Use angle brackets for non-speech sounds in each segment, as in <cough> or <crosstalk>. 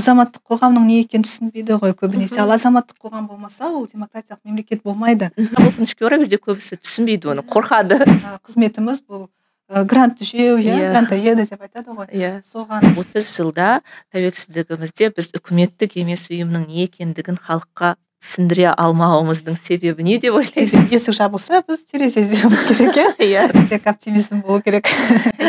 азаматтық қоғамның не екенін түсінбейді ғой көбінесе. Ал азаматтық қоғам болмаса ол демократиялық мемлекет болмайды. Өкінішке орай бізде көбісі түсінбейді оны қорқады. Қызметіміз бұл грант жеу иә yeah. грантоеда деп айтады ғой. Иә. Соған отыз жылда тәуелсіздігімізде біз үкіметтік емес ұйымның не екендігін халыққа түсіндіре алмауымыздың себебі не деп ойлайсыз есік жабылса біз терезе іздеуіміз керек иә тек оптимизм болу керек.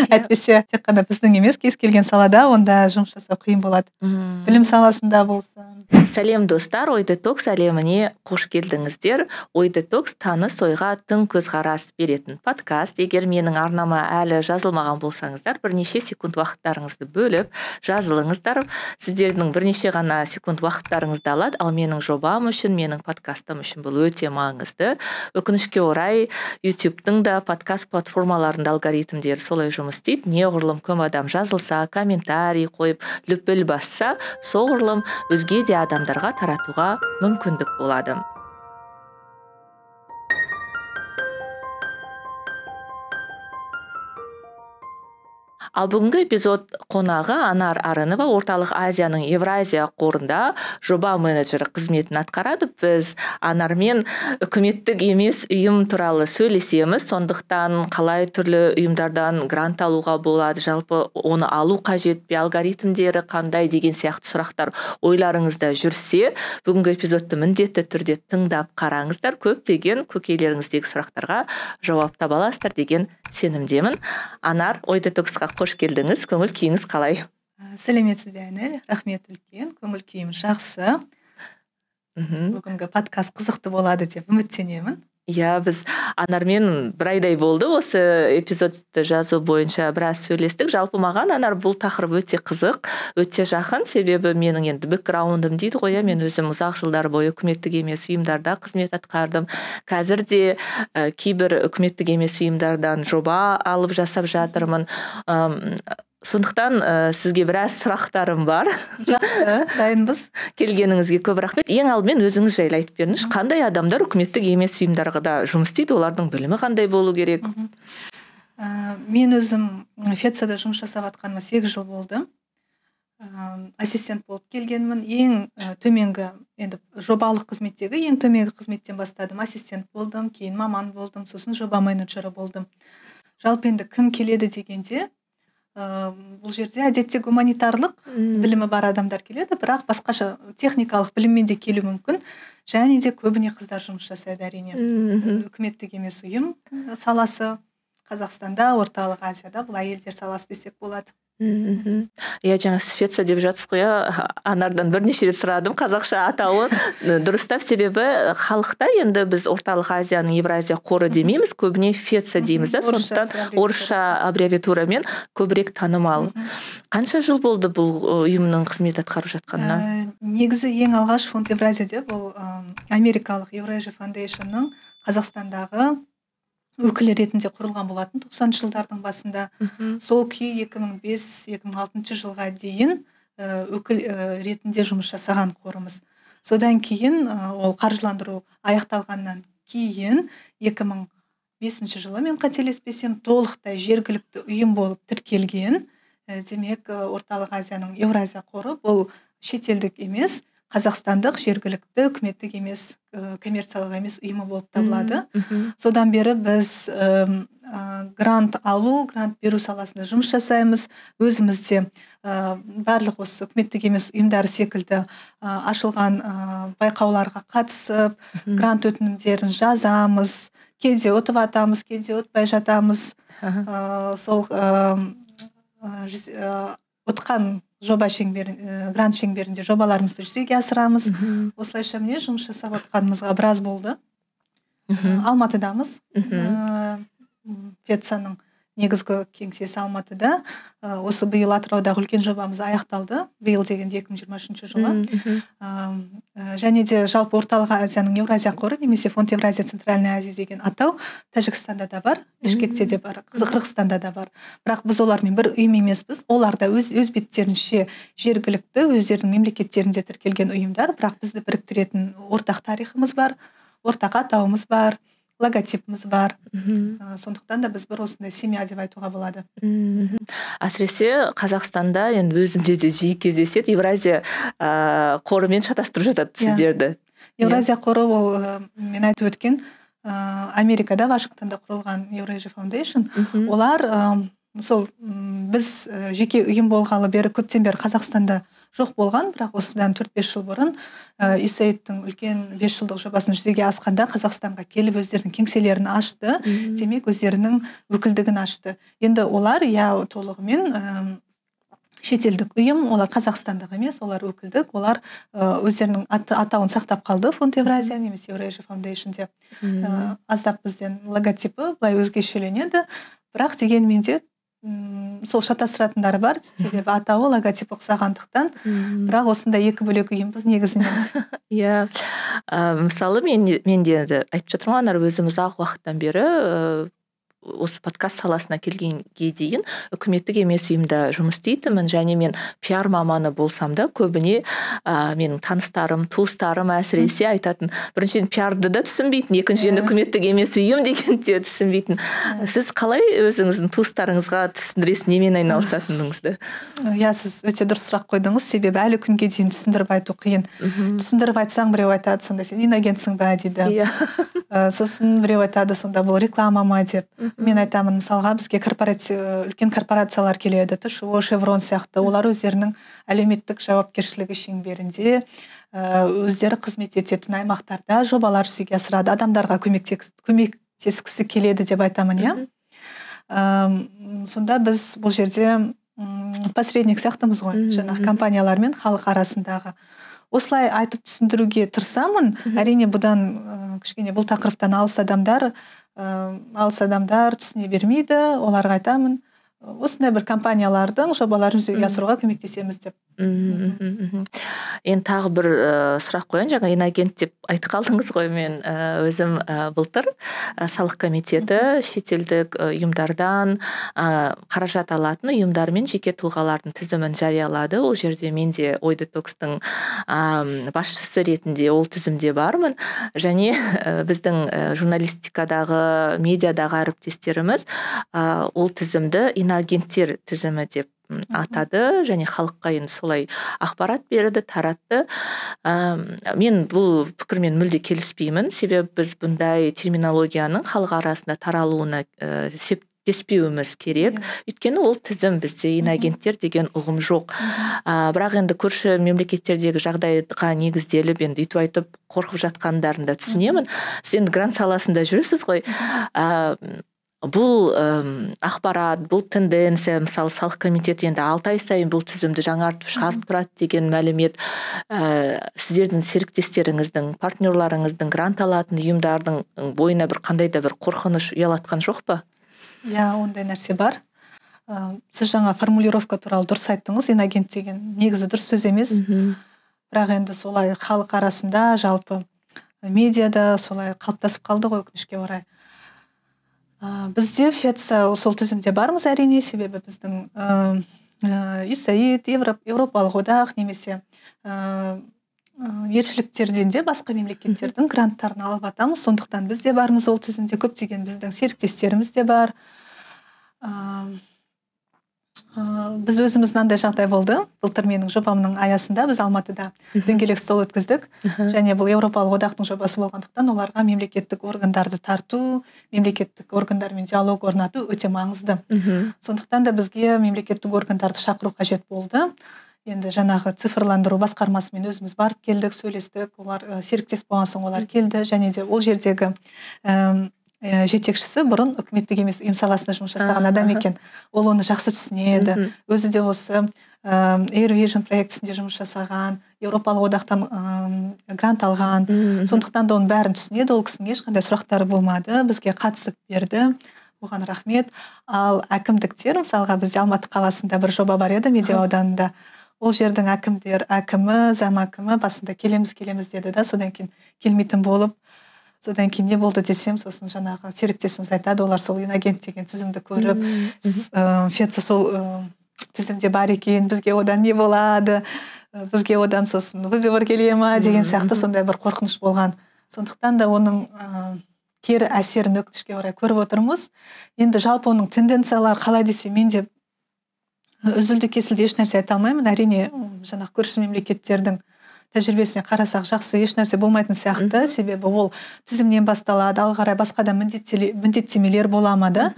Әйтпесе тек қана біздің емес кез келген салада онда жұмыс жасау қиын болады. Білім саласында болсын. Сәлем достар. Ой детокс әлеміне қош келдіңіздер. Ой детокс таныс ойға тың көзқарас беретін подкаст. Егер менің арнама әлі жазылмаған болсаңыздар бірнеше секунд уақыттарыңызды бөліп жазылыңыздар. Сіздердің бірнеше ғана секунд уақыттарыңызды алады. Ал менің жобам үшін менің подкастым үшін бұл өте маңызды. Өкінішке орай ютубтың да подкаст платформаларында алгоритмдері солай жұмыс істейді. Неғұрлым көп адам жазылса комментарий қойып лүпіл басса соғұрлым өзге де адамдарға таратуға мүмкіндік болады. Ал бүгінгі эпизод қонағы анар арынова орталық азияның евразия қорында жоба менеджері қызметін атқарады. Біз анармен үкіметтік емес ұйым туралы сөйлесеміз. Сондықтан қалай түрлі ұйымдардан грант алуға болады жалпы оны алу қажет пе алгоритмдері қандай деген сияқты сұрақтар ойларыңызда жүрсе бүгінгі эпизодты міндетті түрде тыңдап қараңыздар. Көптеген көкейлеріңіздегі сұрақтарға жауап таба аласыздар деген сенімдемін. Анар ой детоксқа қош келдіңіз. Көңіл күйіңіз қалай? Сәлеметсіз бе айнель рахмет үлкен. Көңіл күйім жақсы. Мхм. Бүгінгі подкаст қызықты болады деп үміттенемін. Иә біз анармен бір айдай болды осы эпизодты жазу бойынша біраз сөйлестік. Жалпы маған анар бұл тақырып өте қызық өте жақын. Себебі менің енді бэкграундым дейді ғой иә мен өзім ұзақ жылдар бойы үкіметтік емес ұйымдарда қызмет атқардым. Қазір де ә, кейбір үкіметтік емес ұйымдардан жоба алып жасап жатырмын. Сондықтан ә, сізге біраз сұрақтарым бар. Жақсы дайынбыз. Келгеніңізге көп рахмет. Ең алдымен өзіңіз жайлы айтып беріңізші. Қандай адамдар үкіметтік емес ұйымдарда жұмыс істейді? Олардың білімі қандай болу керек? Ә, мен өзім фецада жұмыс жасап жатқаныма сегіз жыл болды. Ә, ассистент болып келгенмін. Ең төменгі енді жобалық қызметтегі ең төменгі қызметтен бастадым. Ассистент болдым кейін маман болдым сосын жоба менеджері болдым. Жалпы енді кім келеді дегенде бұл жерде әдетте гуманитарлық білімі бар адамдар келеді бірақ басқаша техникалық біліммен де келуі мүмкін. Және де көбіне қыздар жұмыс жасайды әрине. Үкіметтік емес ұйым саласы қазақстанда орталық азияда бұл әйелдер саласы десек болады. Мхм иә жаңа светса деп жатсыз ғой иә анардан бірнеше рет сұрадым қазақша атауын дұрыстап себебі халықта енді біз орталық азияның евразия қоры демейміз көбіне феца дейміз да сондықтан орысша аббревиатурамен көбірек танымал. Қанша жыл болды бұл ұйымның қызмет атқарып жатқанына? ә, негізі ең алғаш фонд евразия деп ол америкалық евразия фаундейшнның қазақстандағы өкілі ретінде құрылған болатын тоқсаныншы жылдардың басында. Сол күйі 2005-2006 жылға дейін өкіл ретінде жұмыс жасаған қорымыз. Содан кейін ол қаржыландыру аяқталғаннан кейін 2005 жылы мен қателеспесем толықтай жергілікті ұйым болып тіркелген. Демек орталық азияның еуразия қоры бұл шетелдік емес қазақстандық жергілікті үкіметтік емес ә, коммерциялық емес ұйымы болып табылады. Содан бері біз ә, грант алу грант беру саласында жұмыс жасаймыз. Өзіміз де ә, барлық осы үкіметтік емес ұйымдар секілді ә, ашылған ә, байқауларға қатысып грант өтінімдерін жазамыз кейде ұтып жатамыз кейде ұтпай жатамыз. Ә, сол ә, ұтқан жоба шеңбері грант шеңберінде жобаларымызды жүзеге асырамыз. Осылайша міне жұмыс жасап отқанымызға біраз болды. Алматыдамыз. Пецаның негізгі кеңсесі алматыда ә, осы биыл атыраудағы үлкен жобамыз аяқталды биыл дегенде екі мың жиырма үшінші жылы. Ә, және де жалпы орталық азияның еуразия қоры немесе фонд евразия центральная азия деген атау тәжікстанда да бар бішкекте де бар қырғызстанда да бар. Бірақ біз олармен бір ұйым емеспіз. Олар да өз, өз беттерінше жергілікті өздерінің мемлекеттерінде тіркелген ұйымдар. Бірақ бізді біріктіретін ортақ тарихымыз бар ортақ атауымыз бар логотипіміз бар ә, сондықтан да біз бір осындай семья деп айтуға болады. Әсіресе қазақстанда енді өзімде де жиі кездеседі. Евразия ыыы қорымен шатастырып жатады иә. сіздерді. Евразия қоры ол мен айтып өткен ыыы америкада вашингтонда құрылған евразия фаундейшн. Олар сол біз жеке ұйым болғалы бері көптен бері қазақстанда жоқ болған бірақ осыдан төрт бес жыл бұрын ә, үлкен бес жылдық жобасын жүзеге асқанда қазақстанға келіп өздерінің кеңселерін ашты. Демек өздерінің өкілдігін ашты. Енді олар иә толығымен ә, шетелдік ұйым олар қазақстандық емес олар өкілдік олар өздерінің аты, атауын сақтап қалды. Фонд евразия немесе евразия фаундейшн деп. Ә, аздап бізден логотипі былай өзгешеленеді. Бірақ дегенмен де сол шатастыратындары бар. <laughs> Себебі атауы логотип ұқсағандықтан. Бірақ осындай екі бөлек ұйымбыз негізінен. <laughs> Иә. Мысалы мен мен де айтып жатырмын ғой анар өзім ұзақ уақыттан бері осы подкаст саласына келгенге дейін үкіметтік емес ұйымда жұмыс істейтінмін. Және мен пиар маманы болсам да көбіне ә, менің таныстарым туыстарым әсіресе айтатын біріншіден пиарды да түсінбейтін екіншіден үкіметтік емес ұйым дегенді де түсінбейтін. Сіз қалай өзіңіздің туыстарыңызға түсіндіресіз немен айналысатыныңызды? Иә сіз өте дұрыс сұрақ қойдыңыз. Себебі әлі күнге дейін түсіндіріп айту қиын. Түсіндіріп айтсаң біреу айтады сонда сен инагентсің ба дейді. Иә. Сосын біреу айтады сонда бұл реклама ма деп. Мен айтамын мысалға бізге корпоратив үлкен корпорациялар келеді тшо шеврон сияқты. Олар өздерінің әлеуметтік жауапкершілігі шеңберінде өздері қызмет ететін аймақтарда жобалар жүзеге асырады. Адамдарға көмектескісі келеді деп айтамын иә. Сонда біз бұл жерде посредник сияқтымыз ғой. Жаңағы компаниялар мен халық арасындағы. Осылай айтып түсіндіруге тырысамын. Әрине бұдан кішкене бұл тақырыптан алыс адамдар алыс адамдар түсіне бермейді оларға айтамын. Осындай бір компаниялардың жобаларын жүзеге асыруға көмектесеміз деп. Енді тағы бір ә, сұрақ қояйын. Жаңа инагент деп айтып қалдыңыз ғой мен өзім ә, былтыр. Ә, салық комитеті шетелдік ұйымдардан ә, қаражат алатын ұйымдар мен жеке тұлғалардың тізімін жариялады. Ол жерде мен де ой детокстың ә, басшысы ретінде ол тізімде бармын. Және ә, біздің журналистикадағы медиадағы әріптестеріміз ә, ол тізімді инагенттер тізімі деп атады және халыққа енді солай ақпарат берді таратты. Ә, мен бұл пікірмен мүлде келіспеймін. Себебі біз бұндай терминологияның халық арасында таралуына ә, септеспеуіміз керек. Иә. өйткені ол тізім бізде инагенттер деген ұғым жоқ. Ә, бірақ енді көрші мемлекеттердегі жағдайға негізделіп енді үйтіп айтып қорқып жатқандарын да түсінемін. Сіз енді грант саласында жүрсіз ғой. Бұл ақпарат бұл тенденция мысалы салық комитеті енді алты ай сайын бұл тізімді жаңартып шығарып тұрады деген мәлімет. Ә, сіздердің серіктестеріңіздің партнерларыңыздың грант алатын ұйымдардың бойына бір қандай да бір қорқыныш ұялатқан жоқ па? Иә ондай нәрсе бар. Ә, сіз жаңа формулировка туралы дұрыс айттыңыз инагент деген негізі дұрыс сөз емес. Бірақ енді солай халық арасында жалпы медиада солай қалыптасып қалды ғой өкінішке орай. Ә, бізде фетса сол тізімде бармыз әрине. Себебі біздің ыыы юсаид еуропалық одақ немесе ыыы елшіліктерден де басқа мемлекеттердің гранттарын алып жатамыз сондықтан біз де бармыз ол тізімде. Көптеген біздің серіктестеріміз де бар. Ыыы біз өзіміз мынандай жағдай болды. Былтыр менің жобамның аясында біз алматыда дөңгелек стол өткіздік. Және бұл еуропалық одақтың жобасы болғандықтан оларға мемлекеттік органдарды тарту мемлекеттік органдармен диалог орнату өте маңызды. Сондықтан да бізге мемлекеттік органдарды шақыру қажет болды. Енді жаңағы цифрландыру басқармасымен өзіміз барып келдік сөйлестік. Олар серіктес болған соң олар келді. Және де ол жердегі ә, жетекшісі бұрын үкіметтік емес ұйым саласында жұмыс жасаған адам екен. Ол оны жақсы түсінеді. Өзі де осы эйр вижн проектісінде жұмыс жасаған еуропалық одақтан ә, грант алған. Сондықтан да оның бәрін түсінеді. Ол кісінің ешқандай сұрақтары болмады. Бізге қатысып берді. Оған рахмет. Ал әкімдіктер мысалға бізде алматы қаласында бір жоба бар еді медеу ауданында. Ол жердің әкімдер әкімі зам әкімі басында келеміз келеміз деді да содан кейін келмейтін болып содан кейін не болды десем сосын жаңағы серіктесіміз айтады олар сол инагент деген тізімді көріп ә, феца сол ә, тізімде бар екен бізге одан не болады бізге одан сосын выговор келе ма деген сияқты сондай бір қорқыныш болған. Сондықтан да оның ә, кері әсерін өкінішке орай көріп отырмыз. Енді жалпы оның тенденциялары қалай десе мен де үзілді кесілді ешнәрсе айта алмаймын. Әрине жаңағы көрші мемлекеттердің тәжірибесіне қарасақ жақсы ешнәрсе болмайтын сияқты. Себебі ол тізімнен басталады ары қарай басқа да міндеттемелер бола ма да?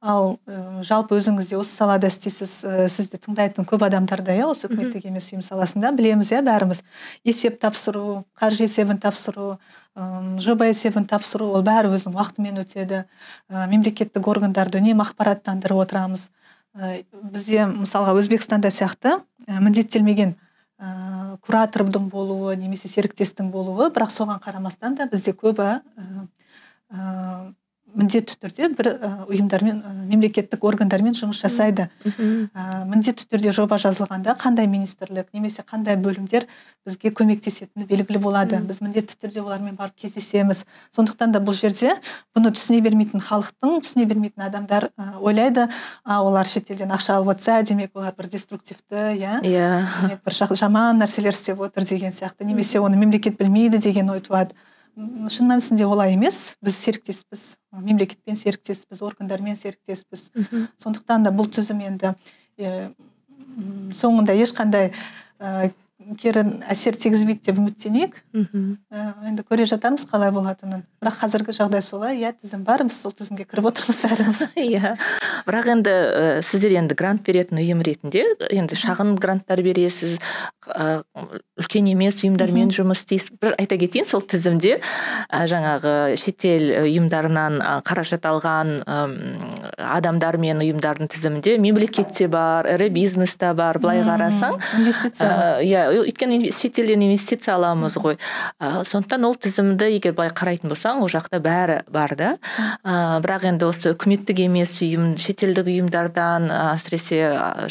Ал ә, жалпы өзіңіз де осы салада істейсіз ә, сізді тыңдайтын көп адамдар да иә осы үкіметтік емес ұйым саласында білеміз иә бәріміз. есеп тапсыру қаржы есебін тапсыру ә, жоба есебін тапсыру ол бәрі өзінің уақытымен өтеді. Ә, мемлекеттік органдарды үнемі ақпараттандырып отырамыз. Ә, бізде мысалға өзбекстанда сияқты ә, міндеттелмеген ә, куратордың болуы немесе серіктестің болуы бірақ соған қарамастан да бізде көбі міндетті түрде бір ұйымдармен мемлекеттік органдармен жұмыс жасайды. Ә, міндетті түрде жоба жазылғанда қандай министрлік немесе қандай бөлімдер бізге көмектесетіні белгілі болады. Біз міндетті түрде олармен барып кездесеміз. Сондықтан да бұл жерде бұны түсіне бермейтін халықтың түсіне бермейтін адамдар ойлайды а олар шетелден ақша алып отырса демек олар бір деструктивті иә иә. демек бір жаман нәрселер істеп отыр деген сияқты. Немесе оны мемлекет білмейді деген ой туады. Шын мәнісінде олай емес. Біз серіктеспіз. Мемлекетпен серіктеспіз органдармен серіктеспіз. Сондықтан да бұл тізім енді соңында ешқандай кері әсер тигізбейді деп үміттенейік. Ә, енді көре жатармыз қалай болатынын. Бірақ қазіргі жағдай солай. Иә тізім бар біз сол тізімге кіріп отырмыз бәріміз. <laughs> Иә. Бірақ енді ә, сіздер енді грант беретін ұйым ретінде енді шағын гранттар бересіз ә, үлкен емес ұйымдармен жұмыс істейсіз. Бір айта кетейін сол тізімде ә, жаңағы шетел ұйымдарынан қаражат алған адамдар мен ұйымдардың тізімінде мемлекет те бар ірі бизнес та бар былай қарасаң. Инвестиция. Иә өйткені шетелден инвестиция аламыз ғой. Ә, сондықтан ол тізімді егер былай қарайтын болсаң ол жақта бәрі бар да. Ә, бірақ енді осы үкіметтік емес ұйым шетелдік ұйымдардан әсіресе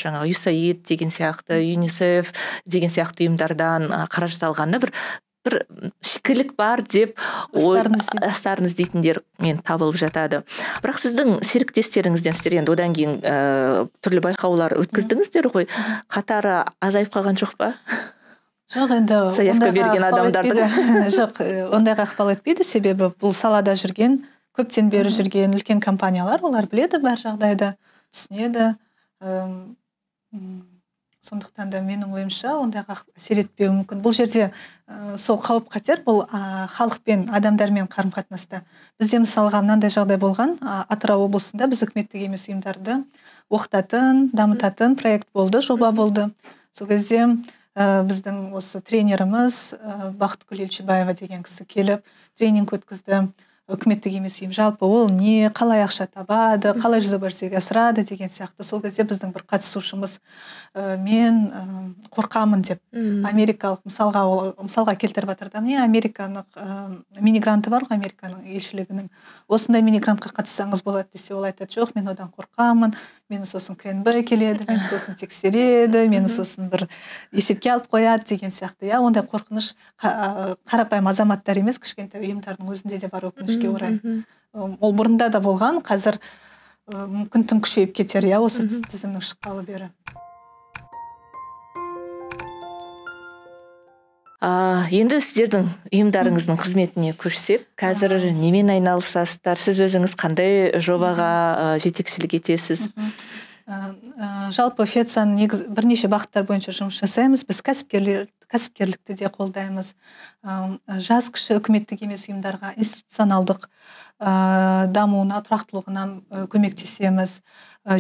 жаңағы юсаид деген сияқты юнисеф деген сияқты ұйымдардан қаражат алғанда бір бір шикілік бар деп астарын іздейтіндер мен табылып жатады. Бірақ сіздің серіктестеріңізден сіздер енді одан кейін ә, түрлі байқаулар өткіздіңіздер ғой. Қатары азайып қалған жоқ па? Жоқ енді заявка берген адамдардың. <laughs> жоқ ондайға ықпал етпейді. Себебі бұл салада жүрген көптен бері жүрген үлкен компаниялар олар біледі бар жағдайды түсінеді. Сондықтан да менің ойымша ондайға әсер етпеуі мүмкін. Бұл жерде ә, сол қауіп қатер бұл ә, халықпен адамдармен қарым қатынаста бізде мысалға мынандай жағдай болған ә, атырау облысында біз үкіметтік емес ұйымдарды оқытатын дамытатын проект болды жоба болды. Сол кезде ә, біздің осы тренеріміз ә, бақытгүл елшібаева деген кісі келіп тренинг өткізді. Үкіметтік емес ұйым. Жалпы ол не қалай ақша табады қалай жоба жүзеге асырады деген сияқты. Сол кезде біздің бір қатысушымыз ә, мен ә, қорқамын деп. Америкалық мысалға ол мысалға келтіріп жатыр да міне американың ә, мини гранты бар ғой американың елшілігінің. Осындай мини грантқа қатыссаңыз болады десе ол айтады жоқ мен одан қорқамын мені сосын кнб келеді мені сосын тексереді мені сосын бір есепке алып қояды деген сияқты. Иә ондай қорқыныш қарапайым азаматтар емес кішкентай ұйымдардың өзінде де бар өкінішке орай. ол бұрында да болған қазір мүмкін тым күшейіп кетер иә осы тізімнің шыққалы бері. А, енді сіздердің ұйымдарыңыздың қызметіне көшсек қазір немен айналысасыздар? Сіз өзіңіз қандай жобаға жетекшілік етесіз? Жалпы фецаның негіз бірнеше бағыттар бойынша жұмыс жасаймыз. Біз кәсіпкерлер кәсіпкерлікті де қолдаймыз. Жас кіші үкіметтік емес ұйымдарға институционалдық дамуына тұрақтылығына көмектесеміз.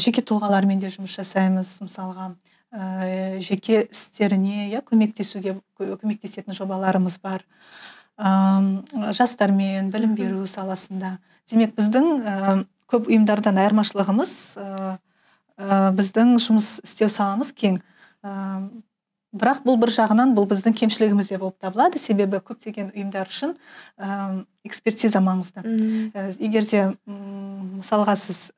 Жеке тұлғалармен де жұмыс жасаймыз мысалға. Ә, жеке істеріне иә көмектесуге көмектесетін жобаларымыз бар. Ә, жастармен білім беру саласында. Демек біздің ә, көп ұйымдардан айырмашылығымыз ә, біздің жұмыс істеу саламыз кең. Ә, бірақ бұл бір жағынан бұл біздің кемшілігіміз де болып табылады. Себебі көптеген ұйымдар үшін ә, экспертиза маңызды. Ә, егер де мысалға сіз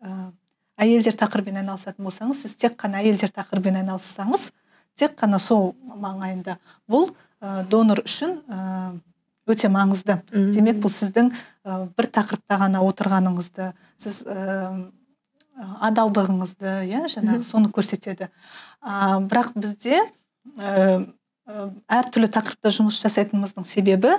әйелдер тақырыбымен айналысатын болсаңыз сіз тек қана әйелдер тақырыбымен айналыссаңыз тек қана сол маңайында бұл ә, донор үшін өте маңызды. Демек бұл сіздің ә, бір тақырыпта ғана отырғаныңызды сіз ә, адалдығыңызды иә жаңағы соны көрсетеді. А, бірақ бізде ә, әртүрлі тақырыпта жұмыс жасайтынымыздың себебі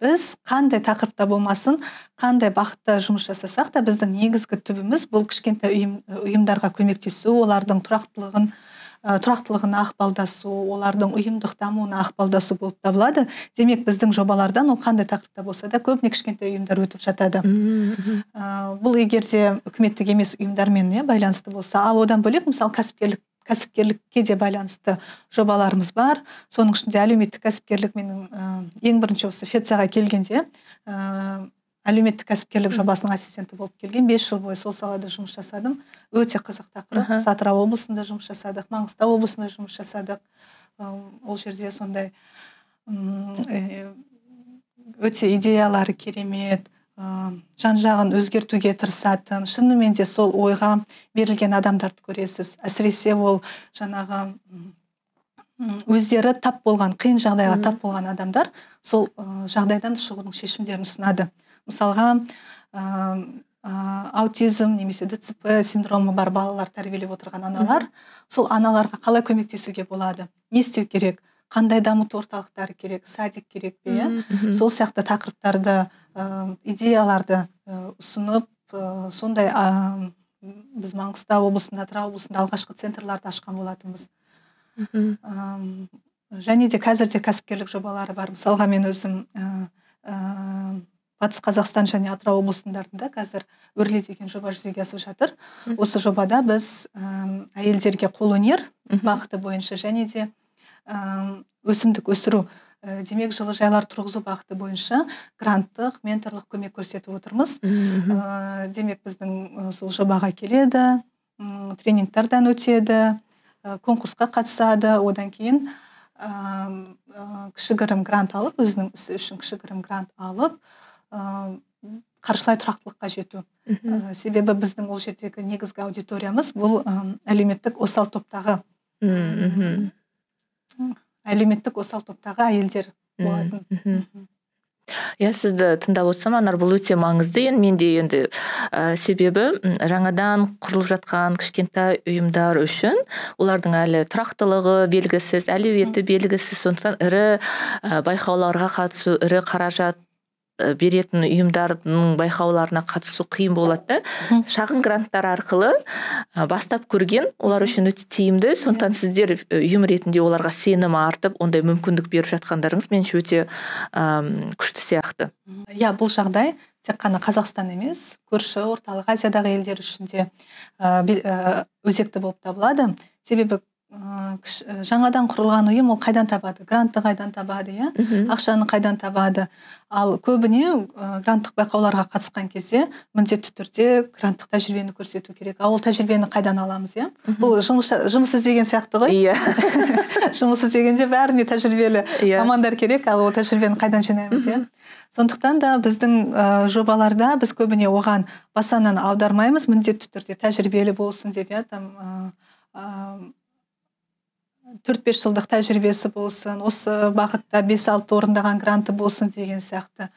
біз қандай тақырыпта болмасын қандай бағытта жұмыс жасасақ та біздің негізгі түбіміз бұл кішкентай ұйым, ұйымдарға көмектесу олардың тұрақтылығын ә, тұрақтылығына ықпалдасу олардың ұйымдық дамуына ықпалдасу болып табылады. Демек біздің жобалардан ол қандай тақырыпта болса да көбіне кішкентай ұйымдар өтіп жатады. Ә, бұл егер де үкіметтік емес ұйымдармен иә байланысты болса ал одан бөлек мысалы кәсіпкерлік кәсіпкерлікке де байланысты жобаларымыз бар. Соның ішінде әлеуметтік кәсіпкерлік менің ә, ең бірінші осы фецияға келгенде ә, әлеуметтік кәсіпкерлік жобасының ассистенті болып келген. Бес жыл бойы сол салада жұмыс жасадым. Өте қызық тақырып. Атырау облысында жұмыс жасадық маңғыстау облысында жұмыс жасадық. Ол жерде сондай өте идеялары керемет жан жағын өзгертуге тырысатын. Шынымен де сол ойға берілген адамдарды көресіз. Әсіресе ол жаңағы өздері тап болған қиын жағдайға тап болған адамдар сол жағдайдан шығудың шешімдерін ұсынады. Мысалға ә, аутизм немесе дцп синдромы бар балалар тәрбиелеп отырған аналар сол аналарға қалай көмектесуге болады? Не істеу керек? Қандай дамыту орталықтары керек садик керек пе иә? Сол сияқты тақырыптарды ә, идеяларды ұсынып ә, сондай ә, біз маңғыстау облысында атырау облысында алғашқы центрларды ашқан болатынбыз. Және де қазір де кәсіпкерлік жобалары бар. Мысалға мен өзім батыс қазақстан және атырау облысындарында қазір өрле деген жоба жүзеге асып жатыр. Осы жобада біз әйелдерге қолөнер бағыты бойынша және де өсімдік өсіру ә, демек жылыжайлар тұрғызу бағыты бойынша гранттық менторлық көмек көрсетіп отырмыз. Ә, демек біздің сол жобаға келеді тренингтардан өтеді ә, конкурсқа қатысады. Одан кейін ә, кішігірім грант алып өзінің ісі үшін кішігірім грант алып қаржылай тұрақтылыққа жету. Ә, себебі біздің ол жердегі негізгі аудиториямыз бұл ә, әлеуметтік осал топтағы. Әлеуметтік осал топтағы әйелдер болатын. иә сізді тыңдап отырсам анар бұл өте маңызды. Енді менде енді ә, себебі жаңадан құрылып жатқан кішкентай ұйымдар үшін олардың әлі тұрақтылығы белгісіз әлеуеті белгісіз. Сондықтан ірі ә, байқауларға қатысу ірі қаражат беретін ұйымдардың байқауларына қатысу қиын болады да. Шағын гранттар арқылы бастап көрген олар үшін өте тиімді. Сондықтан сіздер ұйым ретінде оларға сенім артып ондай мүмкіндік беріп жатқандарыңыз меніңше өте күшті сияқты. Иә бұл жағдай тек қана қазақстан емес көрші орталық азиядағы елдер үшін де өзекті болып табылады. Себебі жаңадан құрылған ұйым ол қайдан табады? Грантты қайдан табады иә? Ақшаны қайдан табады? Ал көбіне ә, гранттық байқауларға қатысқан кезде міндетті түрде гранттық тәжірибені көрсету керек. Ал ол тәжірибені қайдан аламыз иә? Бұл жұмыс жұмыс іздеген сияқты ғой. Иә. <laughs> Жұмыс іздегенде бәріне тәжірибелі yeah. Иә. мамандар керек ал ол тәжірибені қайдан жинаймыз иә? Сондықтан да біздің ә, жобаларда біз көбіне оған басанан аудармаймыз міндетті түрде тәжірибелі болсын деп иә? Там төрт бес жылдық тәжірибесі болсын осы бағытта бес алты орындаған гранты болсын деген сияқты.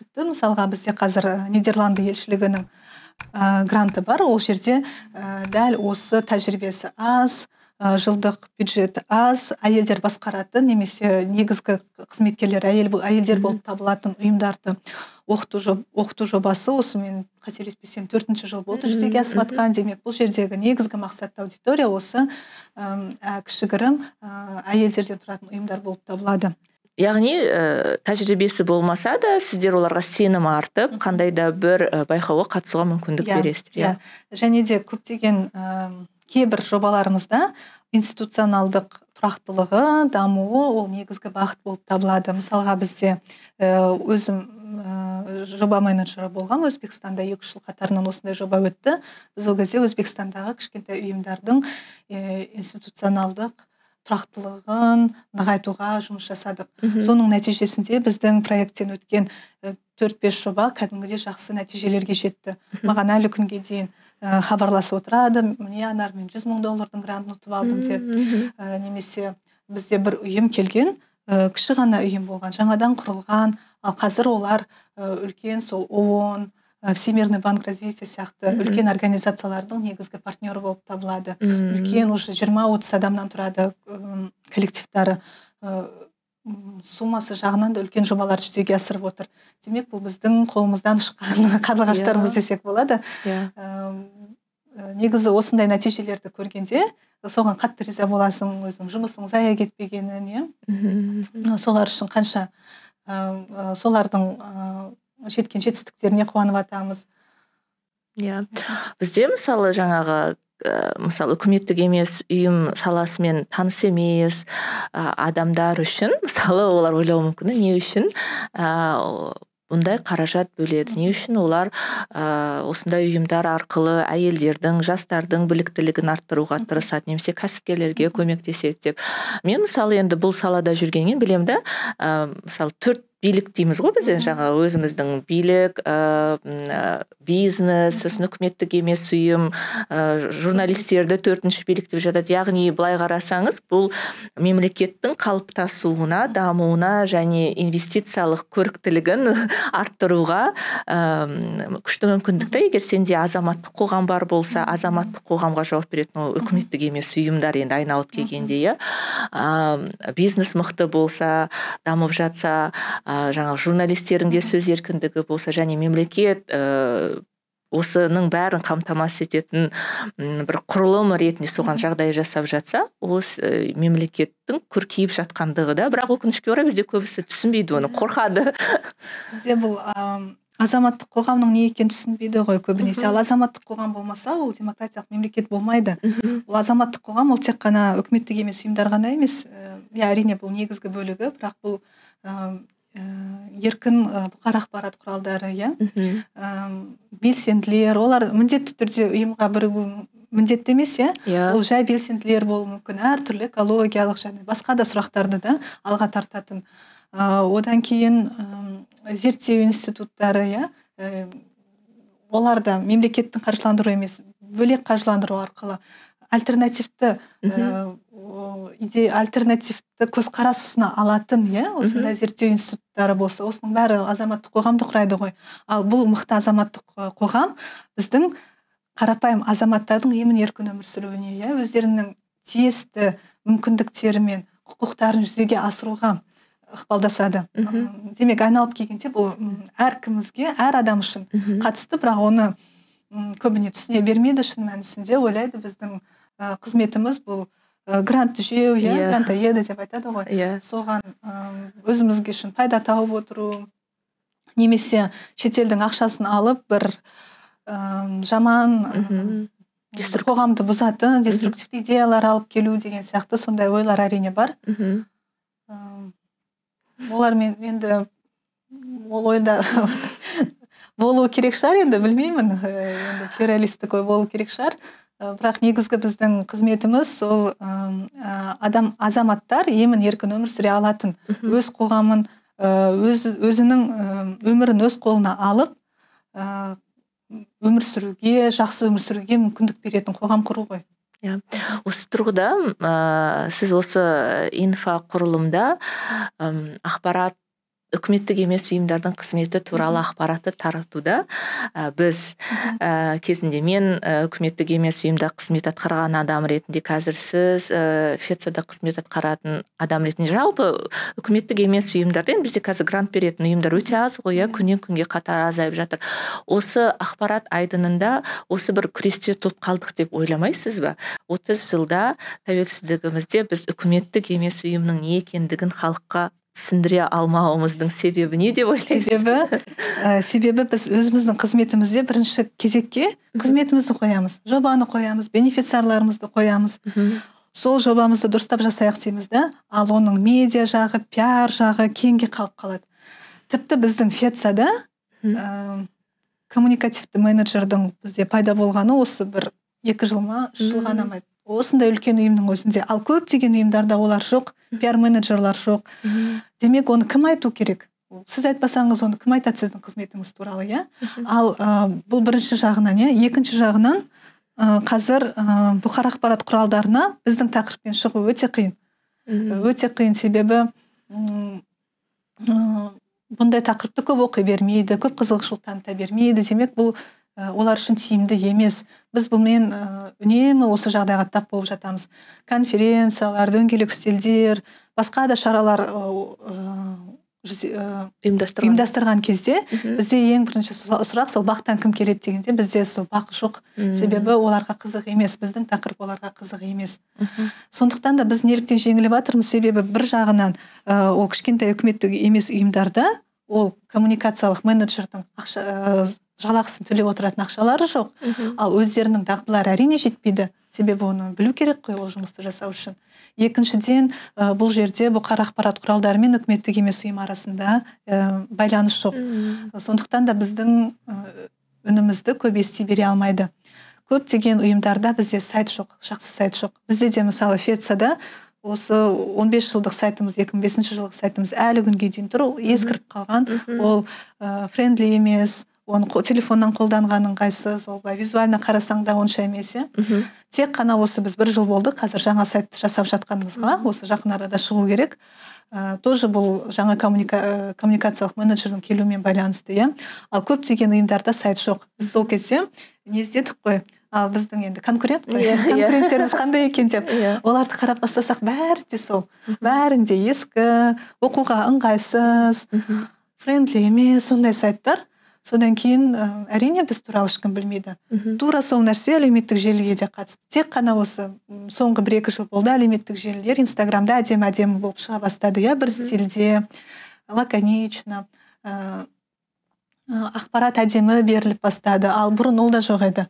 Тіпті мысалға бізде қазір нидерланды елшілігінің ә, гранты бар. Ол жерде ә, дәл осы тәжірибесі аз жылдық бюджеті аз әйелдер басқаратын немесе негізгі қызметкерлер әйел әйелдер болып табылатын ұйымдарды оқыту, оқыту жобасы осы мен қателеспесем төртінші жыл болды жүзеге асып жатқан демек бұл жердегі негізгі мақсатты аудитория осы ә, кішігірім ә, әйелдерден тұратын ұйымдар болып табылады. Яғни ә, тәжірибесі болмаса да сіздер оларға сенім артып қандай да бір байқауға қатысуға мүмкіндік yeah, иә, бересіздер иә. yeah. және де көптеген кейбір жобаларымызда институционалдық тұрақтылығы дамуы ол негізгі бағыт болып табылады. Мысалға бізде өзім ә, жоба менеджері болған өзбекстанда екі үш жыл қатарынан осындай жоба өтті. Біз ол кезде өзбекстандағы кішкентай ұйымдардың ә, институционалдық тұрақтылығын нығайтуға жұмыс жасадық. Соның нәтижесінде біздің проекттен өткен төрт бес жоба кәдімгідей жақсы нәтижелерге жетті. Маған әлі күнге дейін ә, хабарласып отырады. Міне анар мен жүз мың доллардың грантын ұтып алдым деп ә, немесе бізде бір ұйым келген ә, кіші ғана ұйым болған жаңадан құрылған. Ал қазір олар үлкен сол оон всемирный банк развития сияқты үлкен организациялардың негізгі партнері болып табылады. Үлкен уже жиырма отыз адамнан тұрады коллективтары. Суммасы жағынан да үлкен жобалар жүзеге асырып отыр. Демек бұл біздің қолымыздан ұшқан <laughs> қарлығаштарымыз иә. десек болады. Иә. Негізі осындай нәтижелерді көргенде соған қатты риза боласың өзің жұмысың зая кетпегенін иә? Солар үшін қанша ә, солардың ә, жеткен жетістіктеріне қуанып жатамыз иә. Бізде мысалы жаңағы ә, мысалы үкіметтік емес ұйым саласымен таныс емес ә, адамдар үшін <laughs> мысалы олар ойлауы мүмкін не үшін ә, бұндай қаражат бөледі? Не үшін олар ә, осындай ұйымдар арқылы әйелдердің жастардың біліктілігін арттыруға тырысады немесе кәсіпкерлерге көмектеседі деп? Мен мысалы енді бұл салада жүргеннен білемін да ә, мысалы төрт билік дейміз ғой бізде жаңағы өзіміздің билік ә, бизнес сосын үкіметтік емес ұйым ә, журналистерді төртінші билік деп жатады. Яғни былай қарасаңыз бұл мемлекеттің қалыптасуына дамуына және инвестициялық көріктілігін <laughs> арттыруға ә, күшті мүмкіндік та егер сенде азаматтық қоғам бар болса азаматтық қоғамға жауап беретін ол үкіметтік емес ұйымдар енді айналып келгенде иә. Бизнес мықты болса дамып жатса ә, жаңағы журналистердің де сөз еркіндігі болса және мемлекет ә, осының бәрін қамтамасыз ететін бір құрылым ретінде соған жағдай жасап жатса ол ә, мемлекеттің көркейіп жатқандығы да. Бірақ өкінішке орай бізде көбісі түсінбейді оны қорқады. Бізде бұл азаматтық қоғамның не екенін түсінбейді ғой көбінесе. Ал азаматтық қоғам болмаса ол демократиялық мемлекет болмайды. Ол азаматтық қоғам ол тек қана үкіметтік емес ұйымдар ғана емес. Иә әрине бұл негізгі бөлігі. Бірақ бұл Э, еркін э, бұқар ақпарат құралдары иә? Белсенділер олар міндетті түрде ұйымға бірігу міндетті емес иә? Yeah. ол жай белсенділер болуы мүмкін. Әртүрлі экологиялық және басқа да сұрақтарды да алға тартатын. Ә, одан кейін ә, зерттеу институттары иә? Ә, олар да мемлекеттің қаржыландыру емес бөлек қаржыландыру арқылы альтернативті идея альтернативті көзқарас ұсына алатын иә? Осындай зерттеу институттары болса осының бәрі азаматтық қоғамды құрайды ғой. Ал бұл мықты азаматтық қоғам біздің қарапайым азаматтардың емін еркін өмір сүруіне иә? Өздерінің тиісті мүмкіндіктері мен құқықтарын жүзеге асыруға ықпалдасады. Демек айналып келгенде бұл әркімізге әр адам үшін қатысты бірақ оны көбіне түсіне бермейді шын мәнісінде. Ойлайды біздің қызметіміз бұл грант жеу иә yeah. грантоеды деп айтады ғой. Иә. Yeah. соған өзімізге үшін пайда тауып отыру немесе шетелдің ақшасын алып бір ә, жаман mm қоғамды бұзатын деструктивті идеялар алып келу деген сияқты сондай ойлар әрине бар. Мхм олармен енді ол ойда <laughs> болу керек шығар енді білмеймін. Енді плюралистік ой болу керек шығар. Э, бірақ негізгі біздің қызметіміз сол адам азаматтар емін еркін өмір сүре алатын. Өз қоғамын э, өз өзінің өмірін өз қолына алып өмір сүруге жақсы өмір сүруге мүмкіндік беретін қоғам құру ғой. Иә. Осы тұрғыда ә, сіз осы инфоқұрылымда ақпарат үкіметтік емес ұйымдардың қызметі туралы ақпаратты таратуда. Ә, біз ә, кезінде мен ә, үкіметтік емес ұйымда қызмет атқарған адам ретінде қазір сіз ә, фецада қызмет атқаратын адам ретінде. Жалпы үкіметтік емес ұйымдарда енді бізде қазір грант беретін ұйымдар өте аз ғой иә күннен күнге қатары азайып жатыр. Осы ақпарат айдынында осы бір күресте ұтылып қалдық деп ойламайсыз ба? отыз жылда тәуелсіздігімізде біз үкіметтік емес ұйымның не екендігін халыққа түсіндіре алмауымыздың себебі не деп ойлайсыз? Себебі <laughs> ә, себебі біз өзіміздің қызметімізде бірінші кезекке қызметімізді қоямыз жобаны қоямыз бенефициарларымызды қоямыз. Сол жобамызды дұрыстап жасайық дейміз да ал оның медиа жағы пиар жағы кейінге қалып қалады. Тіпті біздің фецада ә, коммуникативті менеджердің бізде пайда болғаны осы бір екі жыл ма үш жыл ғана ма осындай үлкен ұйымның өзінде. Ал көптеген ұйымдарда олар жоқ пиар менеджерлар жоқ. Демек оны кім айту керек? Сіз айтпасаңыз оны кім айтады сіздің қызметіңіз туралы иә? Ал ә, бұл бірінші жағынан иә екінші жағынан ә, қазір ә, бұқар ақпарат құралдарына біздің тақырыппен шығу өте қиын. Өте қиын себебі бұндай тақырыпты көп оқи бермейді көп қызығушылық таныта бермейді. Демек бұл олар үшін тиімді емес. Біз бұнымен ә, үнемі осы жағдайға тап болып жатамыз. Конференциялар дөңгелек үстелдер басқа да шаралар ұйымдастырған. ұйымдастырған кезде бізде ең бірінші сұрақ сол бақтан кім келеді дегенде бізде сол бақ жоқ. Себебі оларға қызық емес біздің тақырып оларға қызық емес. Сондықтан да біз неліктен жеңіліп жатырмыз себебі бір жағынан ол кішкентай үкіметтік емес ұйымдарда ол коммуникациялық менеджердің ақша жалақысын төлеп отыратын ақшалары жоқ. Ал өздерінің дағдылары әрине жетпейді. Себебі оны білу керек қой ол жұмысты жасау үшін. Екіншіден ә, бұл жерде бұқар ақпарат құралдары мен үкіметтік емес ұйым арасында ә, байланыс жоқ. Сондықтан да біздің үнімізді көп ести бере алмайды. Көптеген ұйымдарда бізде сайт жоқ жақсы сайт жоқ. Бізде де мысалы фецада осы 15 жылдық сайтымыз 2005 жылғы сайтымыз әлі күнге дейін тұр. Ескіріп қалған. Ол френдли емес оны телефоннан қолданған ыңғайсыз ол былай визуально қарасаң да онша емес иә. Тек қана осы біз бір жыл болды қазір жаңа сайт жасап жатқанымызға осы жақын арада шығу керек. Ә, тоже бұл жаңа коммуника, коммуникациялық менеджердің келуімен байланысты иә. Ал көптеген ұйымдарда сайт жоқ. Біз сол кезде не іздедік қой? Ал біздің енді конкурент қой. Yeah, иә, <laughs> иә. конкуренттеріміз қандай екен деп. Yeah. Иә. оларды қарап бастасақ бәрі де сол. Бәрінде ескі оқуға ыңғайсыз френдли емес сондай сайттар. Содан кейін ә, әрине біз туралы ешкім білмейді. Тура сол нәрсе әлеуметтік желіге де қатысты. Тек қана осы соңғы бір екі жыл болды әлеуметтік желілер инстаграмда әдемі әдемі болып шыға бастады иә бір стильде лаконично ә, ақпарат әдемі беріліп бастады. Ал бұрын ол да жоқ еді.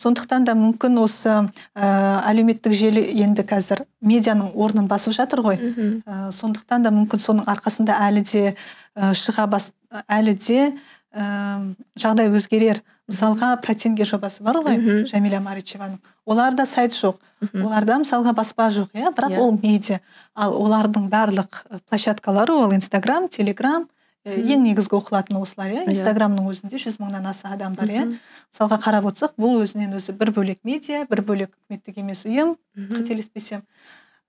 Сондықтан да мүмкін осы ә, әлеуметтік желі енді қазір медианың орнын басып жатыр ғой. Ә, сондықтан да мүмкін соның арқасында әлі де ә, шыға бас әлі де ә, жағдай өзгерер. Мысалға протенге жобасы бар ғой жәмила маричеваның. Оларда сайт жоқ. Оларда мысалға баспа жоқ иә? Бірақ yeah. Иә. ол медиа. Ал олардың барлық площадкалары ол инстаграм телеграм ең негізгі оқылатыны осылар иә, иә. инстаграмның өзінде жүз мыңнан аса адам бар иә? Мысалға қарап отырсақ бұл өзінен өзі бір бөлек медиа бір бөлек үкіметтік емес ұйым қателеспесем.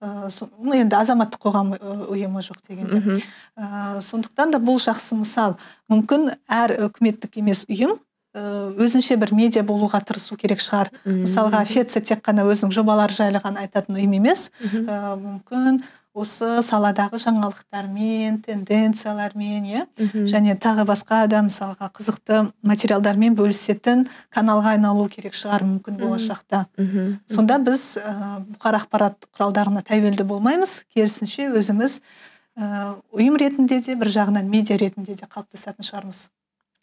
Ну енді азаматтық қоғам ұйымы жоқ дегенде ә, сондықтан да бұл жақсы мысал. Мүмкін әр үкіметтік емес ұйым өзінше бір медиа болуға тырысу керек шығар. Мысалға феца тек қана өзінің жобалары жайлы ғана айтатын ұйым емес. Ә, мүмкін осы саладағы жаңалықтармен тенденциялармен иә? Және тағы басқа да мысалға қызықты материалдармен бөлісетін каналға айналу керек шығар мүмкін болашақта. Сонда біз ә, бұқар ақпарат құралдарына тәуелді болмаймыз. Керісінше өзіміз ә, ұйым ретінде де бір жағынан медиа ретінде де қалыптасатын шығармыз.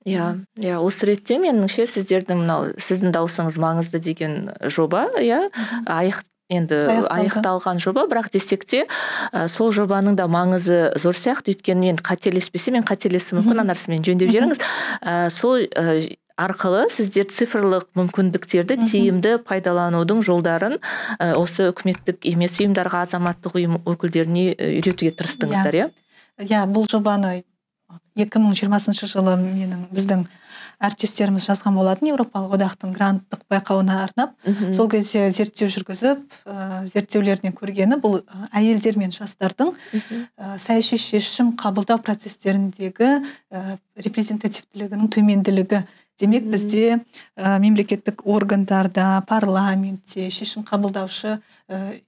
Иә иә осы ретте меніңше сіздердің мынау сіздің дауысыңыз маңызды деген жоба иә? Енді аяқталған жоба бірақ десек те ә, сол жобаның да маңызы зор сияқты. Өйткені мен қателеспесем мен қателесуім мүмкін анар сіз мені жөндеп жіберіңіз. Ә, сол ә, арқылы сіздер цифрлық мүмкіндіктерді тиімді пайдаланудың жолдарын ә, осы үкіметтік емес ұйымдарға азаматтық ұйым өкілдеріне үйретуге тырыстыңыздар иә. иә? Бұл жобаны 2020 жылы менің біздің әріптестеріміз жазған болатын еуропалық одақтың гранттық байқауына арнап сол кезде зерттеу жүргізіп ә, зерттеулерінен көргені бұл әйелдер мен жастардың ә, саяси шешім қабылдау процестеріндегі ә, репрезентативтілігінің төменділігі. Демек бізде ә, мемлекеттік органдарда парламентте шешім қабылдаушы ә,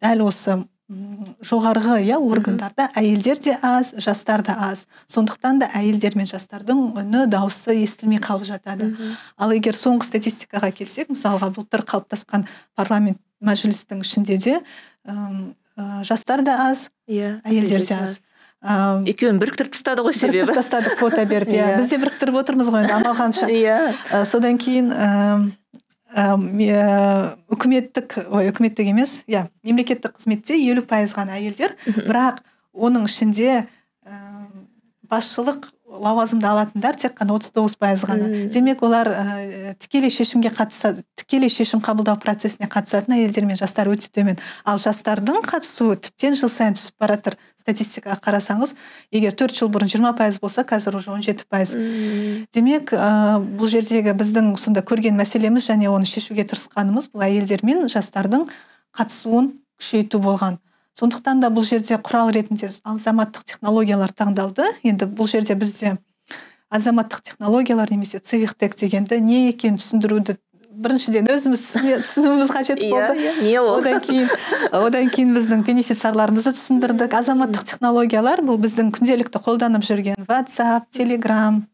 дәл осы жоғарғы иә органдарда әйелдер де аз жастар да аз. Сондықтан да әйелдер мен жастардың үні дауысы естілмей қалып жатады. Ал егер соңғы статистикаға келсек мысалға былтыр қалыптасқан парламент мәжілістің ішінде де ә, жастар да аз иә әйелдер де аз. Ыыы екеуін біріктіріп тастады ғой себебі. біріктіріп тастадық квота беріп <laughs> иә біз де біріктіріп отырмыз ғой енді амал қанша. Иә. Содан кейін үкіметтік ой үкіметтік емес иә мемлекеттік қызметте елу пайыз ғана әйелдер. Бірақ оның ішінде басшылық лауазымды алатындар тек қана отыз тоғыз пайыз ғана. Демек олар ә, тікелей шешімге қатысады тікелей шешім қабылдау процесіне қатысатын әйелдер мен жастар өте төмен. Ал жастардың қатысуы тіптен жыл сайын түсіп бара жатыр статистикаға қарасаңыз егер төрт жыл бұрын жиырма пайыз болса қазір уже он жеті пайыз. Демек ә, бұл жердегі біздің сонда көрген мәселеміз және оны шешуге тырысқанымыз бұл әйелдер мен жастардың қатысуын күшейту болған. Сондықтан да бұл жерде құрал ретінде азаматтық технологиялар таңдалды. Енді бұл жерде бізде азаматтық технологиялар немесе цивихтек дегенді не екенін түсіндіруді біріншіден өзіміз түсінуіміз қажет иә, болды. иә не ол? Одан кейін одан кейін біздің бенефициарларымызды түсіндірдік. Азаматтық технологиялар бұл біздің күнделікті қолданып жүрген ватсап телеграм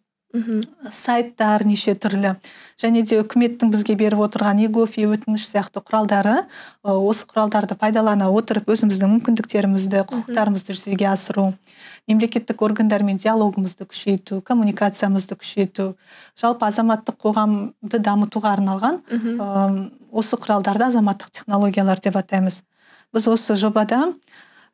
сайттар неше түрлі. Және де үкіметтің бізге беріп отырған егофи өтініш сияқты құралдары осы құралдарды пайдалана отырып өзіміздің мүмкіндіктерімізді құқықтарымызды жүзеге асыру мемлекеттік органдармен диалогымызды күшейту коммуникациямызды күшейту жалпы азаматтық қоғамды дамытуға арналған осы құралдарды азаматтық технологиялар деп атаймыз. Біз осы жобада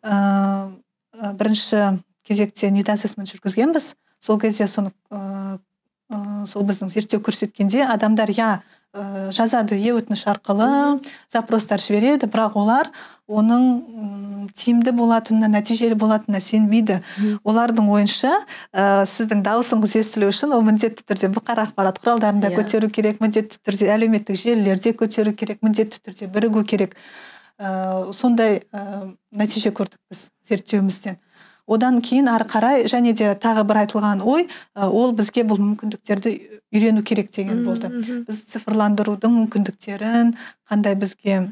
ә, бірінші кезекте нид жүргізгенбіз. Сол кезде соны ә, сол біздің зерттеу көрсеткенде адамдар иә ә, жазады е өтініш арқылы запростар жібереді бірақ олар оның тиімді болатынына нәтижелі болатынына сенбейді олардың ойынша ә, сіздің дауысыңыз естілу үшін ол міндетті түрде бұқар ақпарат құралдарында yeah. Иә. көтеру керек міндетті түрде әлеуметтік желілерде көтеру керек міндетті түрде бірігу керек ә, сондай ә, нәтиже көрдік біз зерттеуімізден одан кейін ары қарай және де тағы бір айтылған ой ол бізге бұл мүмкіндіктерді үйрену керек деген болды. Біз цифрландырудың мүмкіндіктерін қандай бізге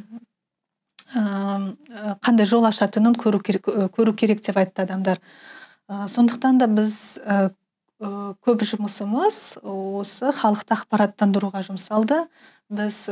қандай жол ашатынын көру керек, көру керек деп айтты адамдар. Сондықтан да біз көп жұмысымыз осы халықты ақпараттандыруға жұмсалды. Біз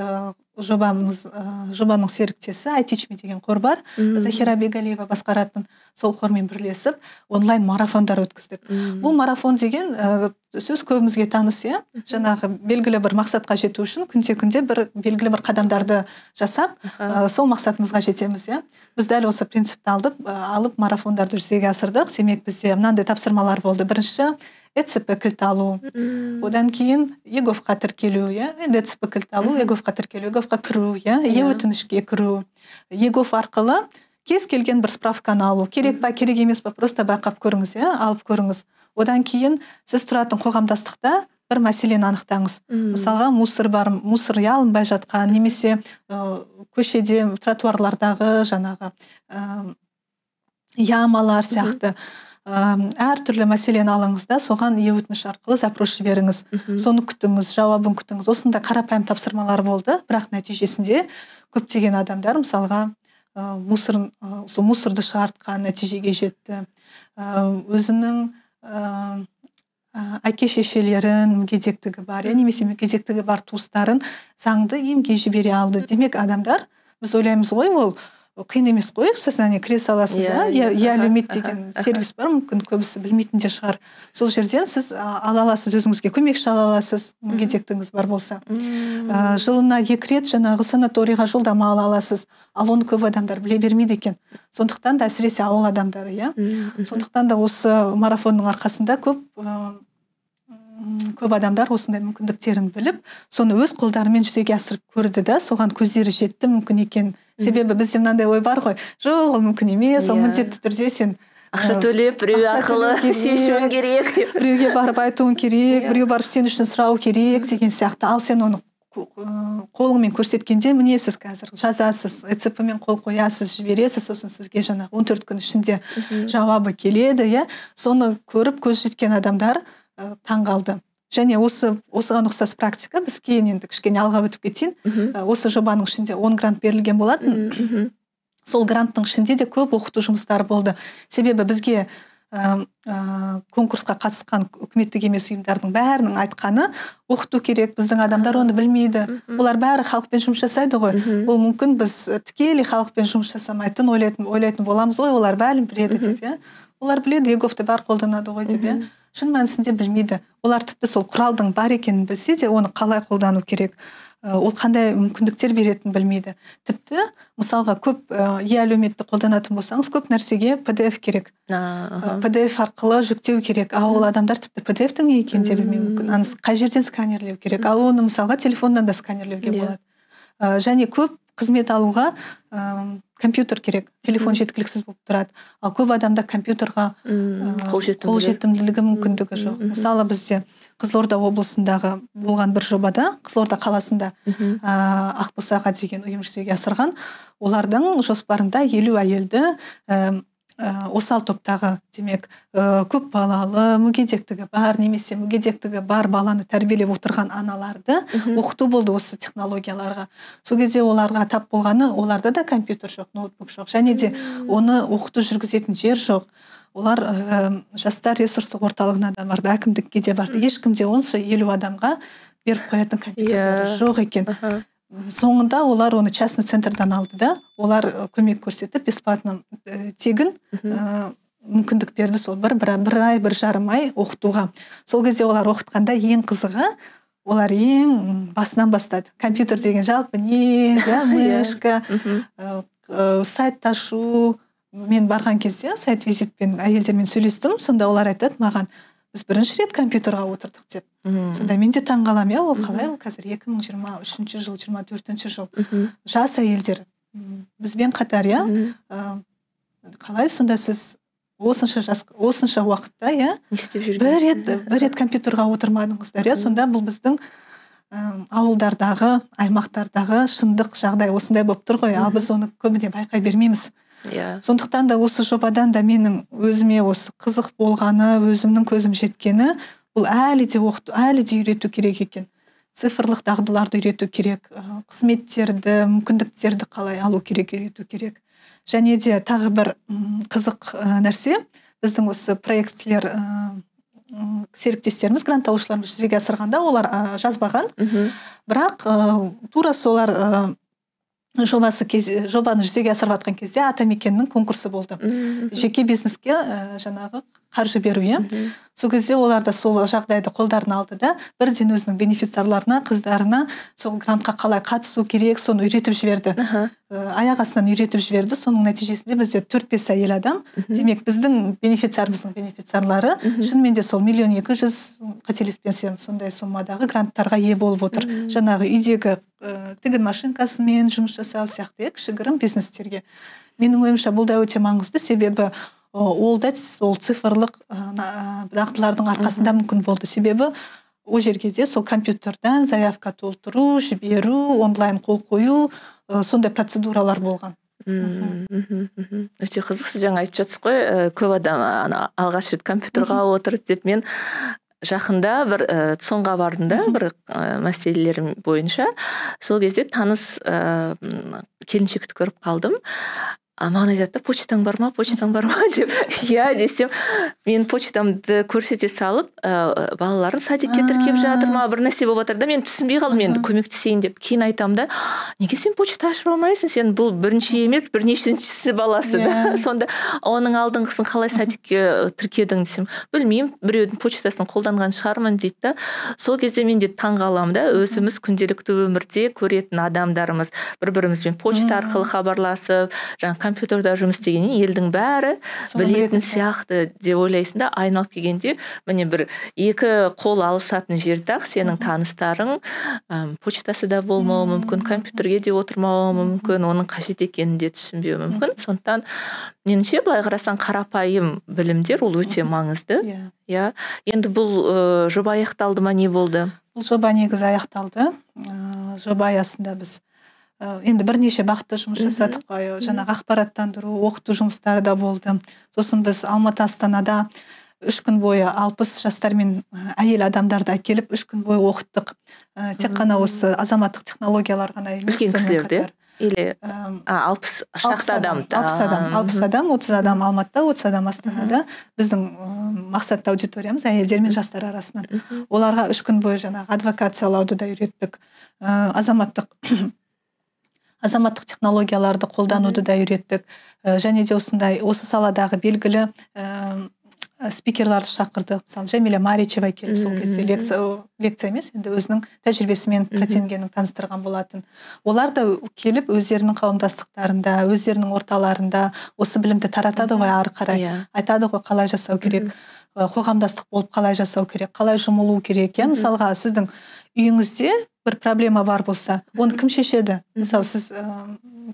жобамыз ә, жобаның серіктесі айтичми деген қор бар. Захира бегалиева басқаратын сол қормен бірлесіп онлайн марафондар өткіздік. Бұл марафон деген ә, сөз көбімізге таныс иә? Жаңағы белгілі бір мақсатқа жету үшін күнде күнде бір белгілі бір қадамдарды жасап ә, сол мақсатымызға жетеміз иә? Біз дәл осы принципті алдып алып марафондарды жүзеге асырдық. Демек бізде мынандай тапсырмалар болды. Бірінші эцп кілт алу одан кейін еговқа тіркелу иә енді эцп кілт алу еговқа тіркелу еговқа кіру иә е өтінішке кіру егов арқылы кез келген бір справканы алу керек па керек емес па просто байқап көріңіз иә алып көріңіз одан кейін сіз тұратын қоғамдастықта бір мәселені анықтаңыз мысалға мусор бар мусор иә алынбай жатқан немесе ә, көшеде тротуарлардағы жаңағы ә, ямалар сияқты әртүрлі мәселені алыңыз да соған е өтініш арқылы запрос жіберіңіз. Соны күтіңіз жауабын күтіңіз осындай қарапайым тапсырмалар болды. Бірақ нәтижесінде көптеген адамдар мысалға ә, мусор сол мусорды шығартқан нәтижеге жетті. Ә, өзінің ә, әке шешелерін мүгедектігі бар иә немесе мүгедектігі бар туыстарын заңды емге жібере алды. Демек адамдар біз ойлаймыз ғой ол қиын емес қой сознание кіре саласыз да? Иә иә. әлеумет деген <laughs> сервис бар мүмкін көбісі білмейтін де шығар. Сол жерден сіз ала аласыз өзіңізге көмекші ала аласыз мүгедектігіңіз бар болса. Ә, жылына екі рет жаңағы санаторийға жолдама ала аласыз. Ал оны көп адамдар біле бермейді екен. Сондықтан да әсіресе ауыл адамдары иә? Сондықтан да осы марафонның арқасында көп көп адамдар осындай мүмкіндіктерін біліп соны өз қолдарымен жүзеге асырып көрді да соған көздері жетті мүмкін екен. Себебі бізде мынандай ой бар ғой жоқ ол мүмкін емес ол иә. міндетті түрде сен ақша төлеп біреу арқылы <laughs> шешуің керек біреуге барып айтуың керек иә. біреу барып сен үшін сұрау керек деген сияқты. Ал сен оны қолыңмен көрсеткенде міне сіз қазір жазасыз эцп мен қол қоясыз жібересіз сосын сізге жаңағы он төрт күн ішінде жауабы келеді иә. Соны көріп көз жеткен адамдар ә, таң қалды және осы осыған ұқсас практика біз кейін енді кішкене алға өтіп кетейін. Осы жобаның ішінде он грант берілген болатын. Сол гранттың ішінде де көп оқыту жұмыстары болды. Себебі бізге ә, ә, конкурсқа қатысқан үкіметтік емес ұйымдардың бәрінің айтқаны оқыту керек біздің адамдар оны білмейді. Олар бәрі халықпен жұмыс жасайды ғой. Ол мүмкін біз тікелей халықпен жұмыс жасамайтын ойлайтын ойлайтын боламыз ғой олар бәрін біледі деп иә. Олар біледі еговты бәрі қолданады ғой деп иә. Шын мәнісінде білмейді. Олар тіпті сол құралдың бар екенін білсе де оны қалай қолдану керек ол қандай мүмкіндіктер беретінін білмейді. Тіпті мысалға көп е әлеуметті қолданатын болсаңыз көп нәрсеге pdf керек. Pdf арқылы жүктеу керек. Ал ол адамдар тіпті pdf не екенін де білмеуі мүмкін. Аны қай жерден сканерлеу керек? Ал оны мысалға телефоннан да сканерлеуге иә. болады. Және көп қызмет алуға компьютер керек телефон жеткіліксіз болып тұрады. Ал көп адамда компьютерға қолжетімділігі мүмкіндігі жоқ. мысалы бізде қызылорда облысындағы болған бір жобада қызылорда қаласында ә, ақбосаға деген ұйым жүзеге асырған. Олардың жоспарында елу әйелді ә, осал топтағы демек ә, көп балалы мүгедектігі бар немесе мүгедектігі бар баланы тәрбиелеп отырған аналарды оқыту болды осы технологияларға. Сол кезде оларға тап болғаны оларда да компьютер жоқ ноутбук жоқ және де оны оқыту жүргізетін жер жоқ. Олар ә, жастар ресурстық орталығына да барды әкімдікке де барды. Ешкімде онша елу адамға беріп қоятын компьютерлері Иә. жоқ екен. Соңында олар оны частный центрдан алды да. Олар э, көмек көрсетіп бесплатно э, тегін э, мүмкіндік берді сол бір, бір бір ай бір жарым ай оқытуға. Сол кезде олар оқытқанда ең қызығы олар ең басынан бастады. Компьютер деген жалпы не да <laughs> Иә. мышка сайт ашу мен барған кезде сайт визитпен әйелдермен сөйлестім сонда олар айтады маған біз бірінші рет компьютерға отырдық деп. Мхм сонда мен де таңғаламын иә ол қалай ол қазір екі мың жиырма үшінші жыл жиырма төртінші жыл. Мхм жас әйелдер бізбен қатар иә. Қалай сонда сіз осынша жас осынша уақытта иә не істеп бір жүрген рет бір рет компьютерға отырмадыңыздар иә. Сонда бұл біздің ә, ауылдардағы аймақтардағы шындық жағдай осындай болып тұр ғой. Ал біз оны көбіне байқай бермейміз. Иә. Сондықтан да осы жобадан да менің өзіме осы қызық болғаны өзімнің көзім жеткені бұл әлі де оқыту әлі де үйрету керек екен. Цифрлық дағдыларды үйрету керек қызметтерді мүмкіндіктерді қалай алу керек үйрету керек. Және де тағы бір қызық нәрсе. Біздің осы проектілер серіктестеріміз грант алушыларымыз жүзеге асырғанда олар жазбаған. Бірақ тура солар жобасы кез, жобаны жүзеге асырып жатқан кезде атамекеннің конкурсы болды. Жеке бизнеске ә, жаңағы қаржы беру иә сол кезде олар да сол жағдайды қолдарына алды да бірден өзінің бенефициарларына қыздарына сол грантқа қалай қатысу керек соны үйретіп жіберді. Ә, аяқ астынан үйретіп жіберді. Соның нәтижесінде бізде төрт бес әйел адам. Демек біздің бенефициарымыздың бенефициарлары шынымен де сол миллион екі жүз қателеспесем сондай сомадағы гранттарға ие болып отыр. Жаңағы үйдегі ә, тігін машинкасымен жұмыс жасау сияқты иә кішігірім бизнестерге. Менің ойымша бұл да өте маңызды себебі ол да сол цифрлық дағдылардың арқасында мүмкін болды. Себебі ол жерге де сол компьютерден заявка толтыру жіберу онлайн қол қою ә, сондай процедуралар болған. Өте қызық сіз жаңа айтып жатсыз ғой ә, көп адам ана алғаш рет компьютерға отырды деп. Мен жақында бір ә, цон-ға бардым да бір ә, мәселелер бойынша. Сол кезде таныс ә, келіншекті көріп қалдым. А маған айтады да почтаң бар ма почтаң бар ма деп <laughs> иә десем мен почтамды көрсете салып ә, балаларын садикке тіркеп жатыр ма бір нәрсе болып жатыр да мен түсінбей қалдым енді көмектесейін деп кейін айтамын да. Неге сен почта ашып алмайсың? Сен бұл бірінші емес бірнешіншісі баласы да Иә. <laughs> сонда оның алдыңғысын қалай садикке тіркедің? десем білмеймін біреудің почтасын қолданған шығармын дейді да. Сол кезде мен де таң қаламын да. Өзіміз күнделікті өмірде көретін адамдарымыз бір бірімізбен почта арқылы хабарласып жаңағы компьютерда жұмыс істегеннен елдің бәрі Соны білетін сияқты деп ойлайсың да айналып келгенде міне бір екі қол алысатын жерде ақ сенің таныстарың ым, почтасы да болмауы мүмкін компьютерге де отырмауы мүмкін оның қажет екенін де түсінбеуі мүмкін. Сондықтан меніңше былай қарасаң қарапайым білімдер ол өте маңызды. Иә. Иә. Енді бұл ә, жоба аяқталды ма не болды? Бұл жоба негізі аяқталды. Ә, жоба аясында біз енді бірнеше бағытта жұмыс жасадық қой жаңағы ақпараттандыру оқыту жұмыстары да болды сосын біз алматы астанада үш күн бойы алпыс жастар мен әйел адамдарды әкеліп үш күн бойы оқыттық. Ә, тек қана осы азаматтық технологиялар ғана емес Үлкен кісілерді? или алпыс шақты адам алпыс адам алпыс адам отыз адам алматыда отыз адам астанада. Біздің мақсатты аудиториямыз әйелдер мен жастар арасынан. Оларға үш күн бойы жаңағы адвокациялауды да үйреттік. Азаматтық азаматтық технологияларды қолдануды да үйреттік. Ә, және де осындай осы саладағы белгілі ә, спикерларды шақырдық. Мысалы жәмила маричева келіп сол кезде лекция лекция емес енді өзінің тәжірибесімен Мгм. протенгенін таныстырған болатын. Олар да келіп өздерінің қауымдастықтарында өздерінің орталарында осы білімді таратады ғой ары қарай. Иә. Айтады ғой қалай жасау керек. Ы, қоғамдастық болып қалай жасау керек қалай жұмылу керек. Иә мысалға сіздің үйіңізде бір проблема бар болса оны кім шешеді мысалы сіз ә,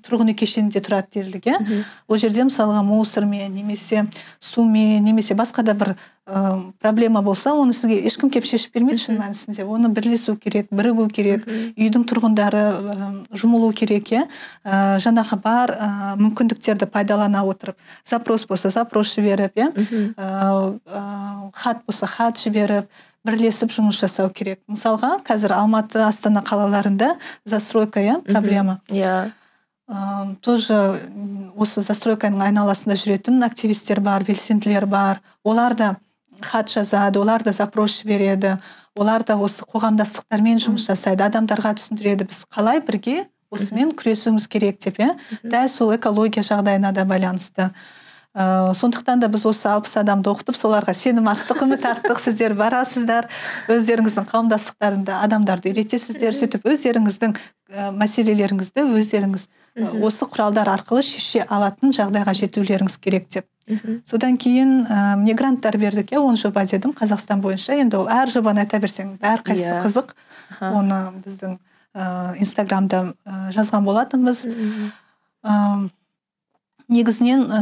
тұрғын үй кешенінде тұрады делік иә ол жерде мысалға мусормен немесе сумен немесе басқа да бір ә, проблема болса оны сізге ешкім келіп шешіп бермейді шын мәнісінде оны бірлесу керек бірігу керек үйдің тұрғындары ә, жұмылу керек иә ә, жаңағы бар ә, мүмкіндіктерді пайдалана отырып запрос болса запрос жіберіп иә хат болса хат жіберіп бірлесіп жұмыс жасау керек. Мысалға қазір алматы астана қалаларында застройка иә проблема. Иә. Тоже осы застройканың айналасында жүретін активистер бар белсенділер бар. Олар да хат жазады олар да запрос жібереді. Олар да осы қоғамдастықтармен жұмыс жасайды адамдарға түсіндіреді. Біз қалай бірге осымен күресуіміз керек деп иә. Дәл сол экология жағдайына да байланысты. Ә, сондықтан да біз осы алпыс адамды оқытып соларға сенім арттық үміт арттық сіздер барасыздар. Өздеріңіздің қауымдастықтарында адамдарды үйретесіздер сөйтіп өздеріңіздің ә, мәселелеріңізді өздеріңіз осы құралдар арқылы шеше алатын жағдайға жетулеріңіз керек деп. Содан кейін ә, мне гранттар бердік иә он жоба дедім қазақстан бойынша. Енді ол әр жобаны айта берсең әрқайсысы yeah. Иә. қызық. Оны біздің ә, инстаграмда ә, жазған болатынбыз. Негізінен ә,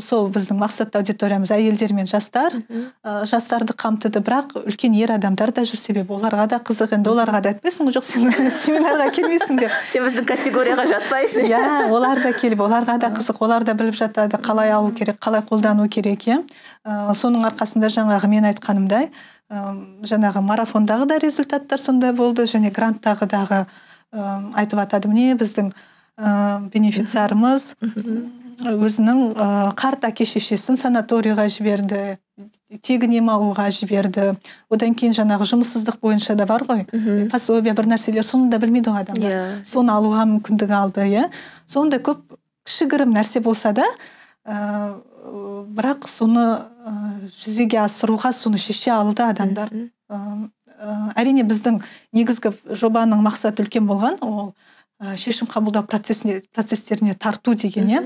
сол біздің мақсатты аудиториямыз әйелдер мен жастар. Ә, жастарды қамтыды бірақ үлкен ер адамдар да жүр себебі. Оларға да қызық. Енді оларға да айтпайсың ғой жоқ сен <laughs> семинарға келмейсің деп. Сен біздің категорияға жатпайсың. Иә олар да келіп оларға да қызық. Олар да біліп жатады қалай алу керек қалай қолдану керек иә. Ә, соның арқасында жаңағы мен айтқанымдай ә, жаңағы марафондағы да результаттар сондай болды және гранттағы дағы ә, айтып жатады міне біздің ә, бенефициарымыз өзінің қарт әке шешесін санаторийға жіберді тегін ем алуға жіберді. Одан кейін жаңағы жұмыссыздық бойынша да бар ғой. Пособие бір нәрселер соны да білмейді ғой адамдар. Yeah. Иә. соны алуға мүмкіндік алды иә. Сондай көп кішігірім нәрсе болса да ә, бірақ соны ә, жүзеге асыруға соны шеше алды адамдар. Ә, әрине біздің негізгі жобаның мақсаты үлкен болған ол. Ә, шешім қабылдау процесіне процестеріне тарту деген иә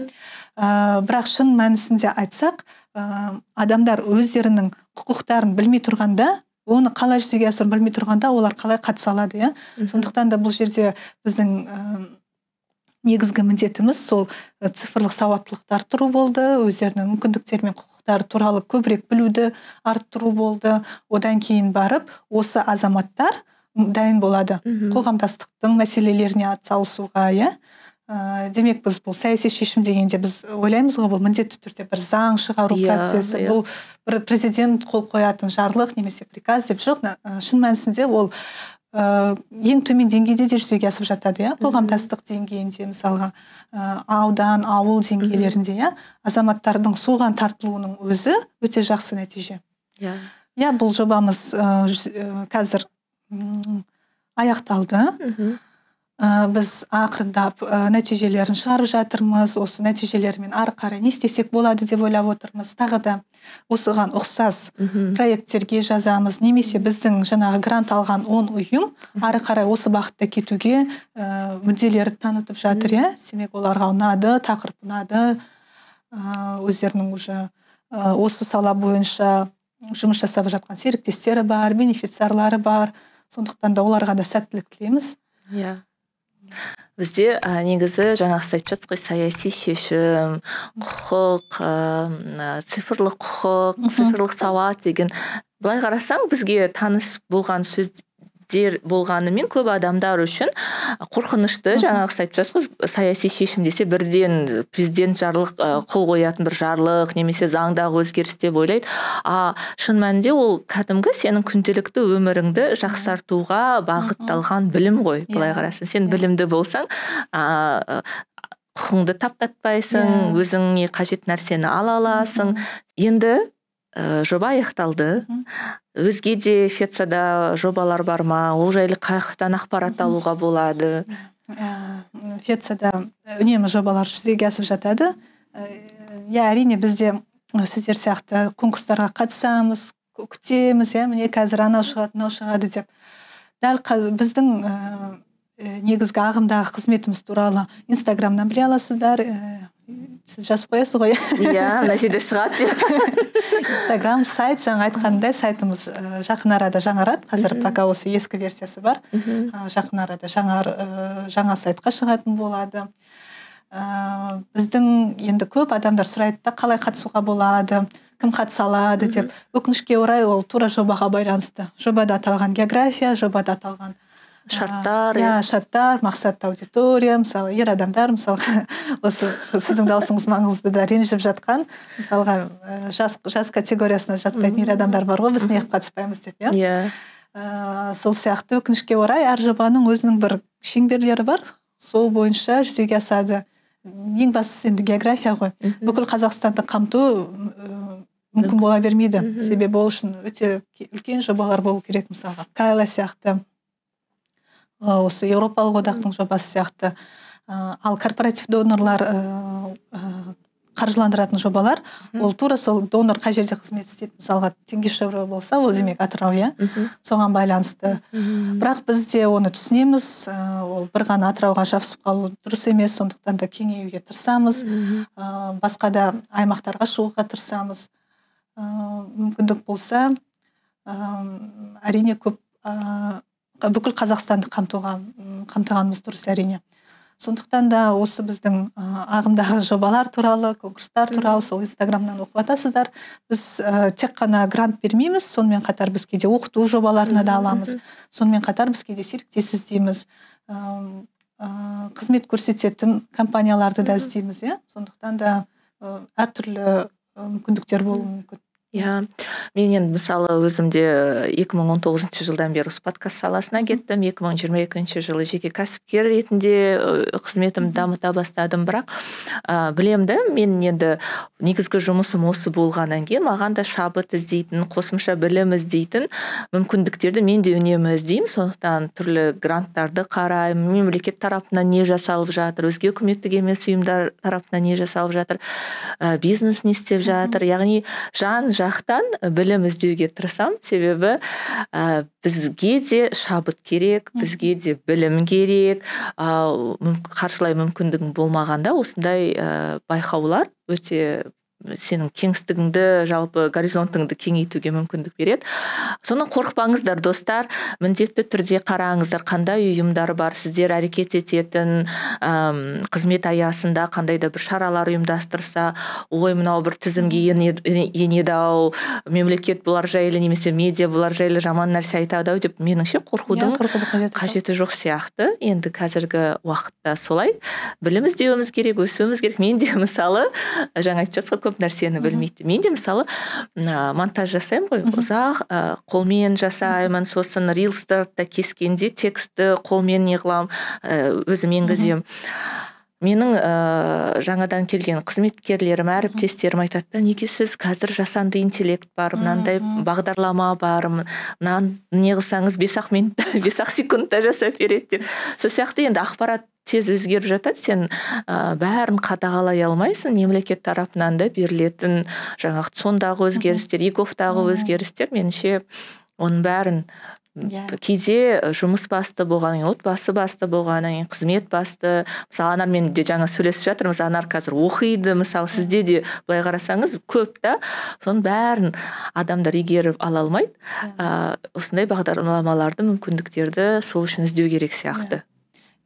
ә, бірақ шын мәнісінде айтсақ ә, адамдар өздерінің құқықтарын білмей тұрғанда оны қалай жүзеге асыру білмей тұрғанда олар қалай қатыса алады иә? Сондықтан да бұл жерде біздің ә, негізгі міндетіміз сол цифрлық сауаттылықты арттыру болды өздерінің мүмкіндіктері мен құқықтары туралы көбірек білуді арттыру болды. Одан кейін барып осы азаматтар дайын болады. Қоғамдастықтың мәселелеріне атсалысуға иә. Ә, демек біз бұл саяси шешім дегенде біз ойлаймыз ғой бұл міндетті түрде бір заң шығару yeah, иә, процесі yeah. Иә. бұл бір президент қол қоятын жарлық немесе приказ деп жоқ шын мәнісінде ол ә, ең төмен деңгейде де жүзеге асып жатады иә. Қоғамдастық деңгейінде мысалға ә, аудан ауыл деңгейлерінде иә. Азаматтардың соған тартылуының өзі өте жақсы нәтиже. Иә. Иә бұл жобамыз ә, қазір аяқталды. Ә, біз ақырындап ә, нәтижелерін шығарып жатырмыз. Осы нәтижелермен ары қарай не істесек болады деп ойлап отырмыз. Тағы да осыған ұқсас проекттерге жазамыз. Немесе біздің жаңағы грант алған он ұйым ары қарай осы бағытта кетуге ә, мүдделерін танытып жатыр иә? Демек оларға ұнады тақырып ұнады. Ә, өздерінің уже ә, осы сала бойынша жұмыс жасап жатқан серіктестері бар бенефициарлары бар. Сондықтан да оларға да сәттілік тілейміз. Иә. Бізде ә, негізі жаңағы сіз айтып жатсыз ғой саяси шешім құқық ә, цифрлық құқық цифрлық сауат деген. Былай қарасаң бізге таныс болған сөз дер болғанымен көп адамдар үшін қорқынышты жаңағы сіз айтып жатсыз ғой саяси шешім десе бірден президент жарлық қол қоятын бір жарлық немесе заңдағы өзгеріс деп ойлайды а шын мәнінде ол кәдімгі сенің күнделікті өміріңді жақсартуға бағытталған білім ғой былай иә. қарасаң сен иә. білімді болсаң а құқыңды таптатпайсың yeah. Иә. өзіңе қажет нәрсені ала аласың енді ә, жоба аяқталды. Өзге де фецада жобалар бар ма? Ол жайлы қай жақтан ақпарат алуға болады. Ә, фецада үнемі жобалар жүзеге асып жатады. Иә әрине бізде сіздер сияқты конкурстарға қатысамыз күтеміз иә міне қазір анау шығады мынау шығады деп. Дәл қазір біздің ә, негізгі ағымдағы қызметіміз туралы инстаграмнан біле аласыздар. Ә, сіз жазып қоясыз ғой. Иә <laughs> мына жерде шығады. Инстаграм сайт жаңа айтқандай сайтымыз жақын арада жаңарады қазір пока осы ескі версиясы бар. Жақын арада жаңа жаңа сайтқа шығатын болады. Ә, біздің енді көп адамдар сұрайды да қалай қатысуға болады кім қатыса алады деп. Өкінішке орай ол тура жобаға байланысты. Жобада аталған география жобада аталған шарттар иә шарттар мақсатты аудитория мысалы ер адамдар мысалға <laughs> осы сіздің даусыңыз маңызды да ренжіп жатқан. Мысалға жас жас категориясына жатпайтын ер адамдар бар ғой біз неғып қатыспаймыз деп иә? Иә. Сол сияқты өкінішке орай әр жобаның өзінің бір шеңберлері бар. Сол бойынша жүзеге асады. Ең бастысы енді география ғой. Бүкіл қазақстанды қамту мүмкін бола бермейді. Себебі ол үшін өте үлкен жобалар болу керек мысалға. Кайла сияқты. Осы еуропалық одақтың жобасы сияқты. Ал корпоратив донорлар қаржыландыратын жобалар ол тура сол донор қай жерде қызмет істейді мысалға теңгишевро болса ол демек атырау иә? Соған байланысты. Бірақ біз де оны түсінеміз ол бір ғана атырауға жабысып қалу дұрыс емес сондықтан да кеңеюге тырысамыз. Басқа да аймақтарға шығуға тырысамыз. Мүмкіндік болса әрине көп бүкіл қазақстанды қамтуға қамтығанымыз дұрыс әрине. Сондықтан да осы біздің ағымдағы жобалар туралы конкурстар туралы сол инстаграмнан оқып жатасыздар біз ә, тек қана грант бермейміз сонымен қатар біз кейде оқыту жобаларына да аламыз. сонымен қатар біз кейде серіктес іздейміз ә, қызмет көрсететін компанияларды да іздейміз иә. Сондықтан да әртүрлі мүмкіндіктер болуы мүмкін. Иә. Мен енді мысалы өзім де 2019 жылдан бері осы подкаст саласына кеттім. 2022 жылы жеке кәсіпкер ретінде қызметімді дамыта бастадым. Бірақ ә, білем да мен енді негізгі жұмысым осы болғаннан кейін маған да шабыт іздейтін қосымша білім іздейтін мүмкіндіктерді мен де үнемі іздеймін. Сондықтан түрлі гранттарды қараймын. Мемлекет тарапынан не жасалып жатыр өзге үкіметтік емес ұйымдар тарапынан не жасалып жатыр ә, бизнес не істеп жатыр. Яғни жан жақтан білім іздеуге тырысамын себебі ә, бізге де шабыт керек бізге де білім керек. Ә, қаржылай мүмкіндігің болмағанда осындай ә, байқаулар өте сенің кеңістігіңді жалпы горизонтыңды кеңейтуге мүмкіндік береді. Соны қорықпаңыздар достар. Міндетті түрде қараңыздар қандай ұйымдар бар сіздер әрекет ететін әм, қызмет аясында қандай да бір шаралар ұйымдастырса ой мынау бір тізімге енеді ау мемлекет бұлар жайлы немесе медиа бұлар жайлы жаман нәрсе айтады ау деп меніңше қорқудың қажеті жоқ. сияқты. Енді қазіргі уақытта солай. Білім іздеуіміз керек өсуіміз керек. Мен де <laughs> мысалы жаңа айтып жатсыз көп нәрсені білмейді. Мен де мысалы ә, монтаж жасаймын ғой. Ұзақ ә, қолмен жасаймын сосын рилстерді кескенде текстті қолмен не қыламын ә, өзім енгіземін. Менің ә, жаңадан келген қызметкерлерім әріптестерім айтады да неге сіз қазір жасанды интеллект бар мынандай бағдарлама бар мынаны не қылсаңыз бес ақ минутта <laughs> бес ақ секундта жасап береді деп. Сол сияқты енді ақпарат тез өзгеріп жатады сен ә, бәрін қадағалай алмайсың мемлекет тарапынан да берілетін жаңағы сондағы өзгерістер егофтағы өзгерістер меніңше оның бәрін yeah. Иә. кейде жұмыс басты болғаннан кейін отбасы басты болғаннан кейін қызмет басты. Мысалы анармен де жаңа сөйлесіп жатырмыз анар қазір оқиды. Мысалы сізде де былай қарасаңыз көп та. Соның бәрін адамдар игеріп ала алмайды. Ә, осындай бағдарламаларды мүмкіндіктерді сол үшін іздеу керек сияқты.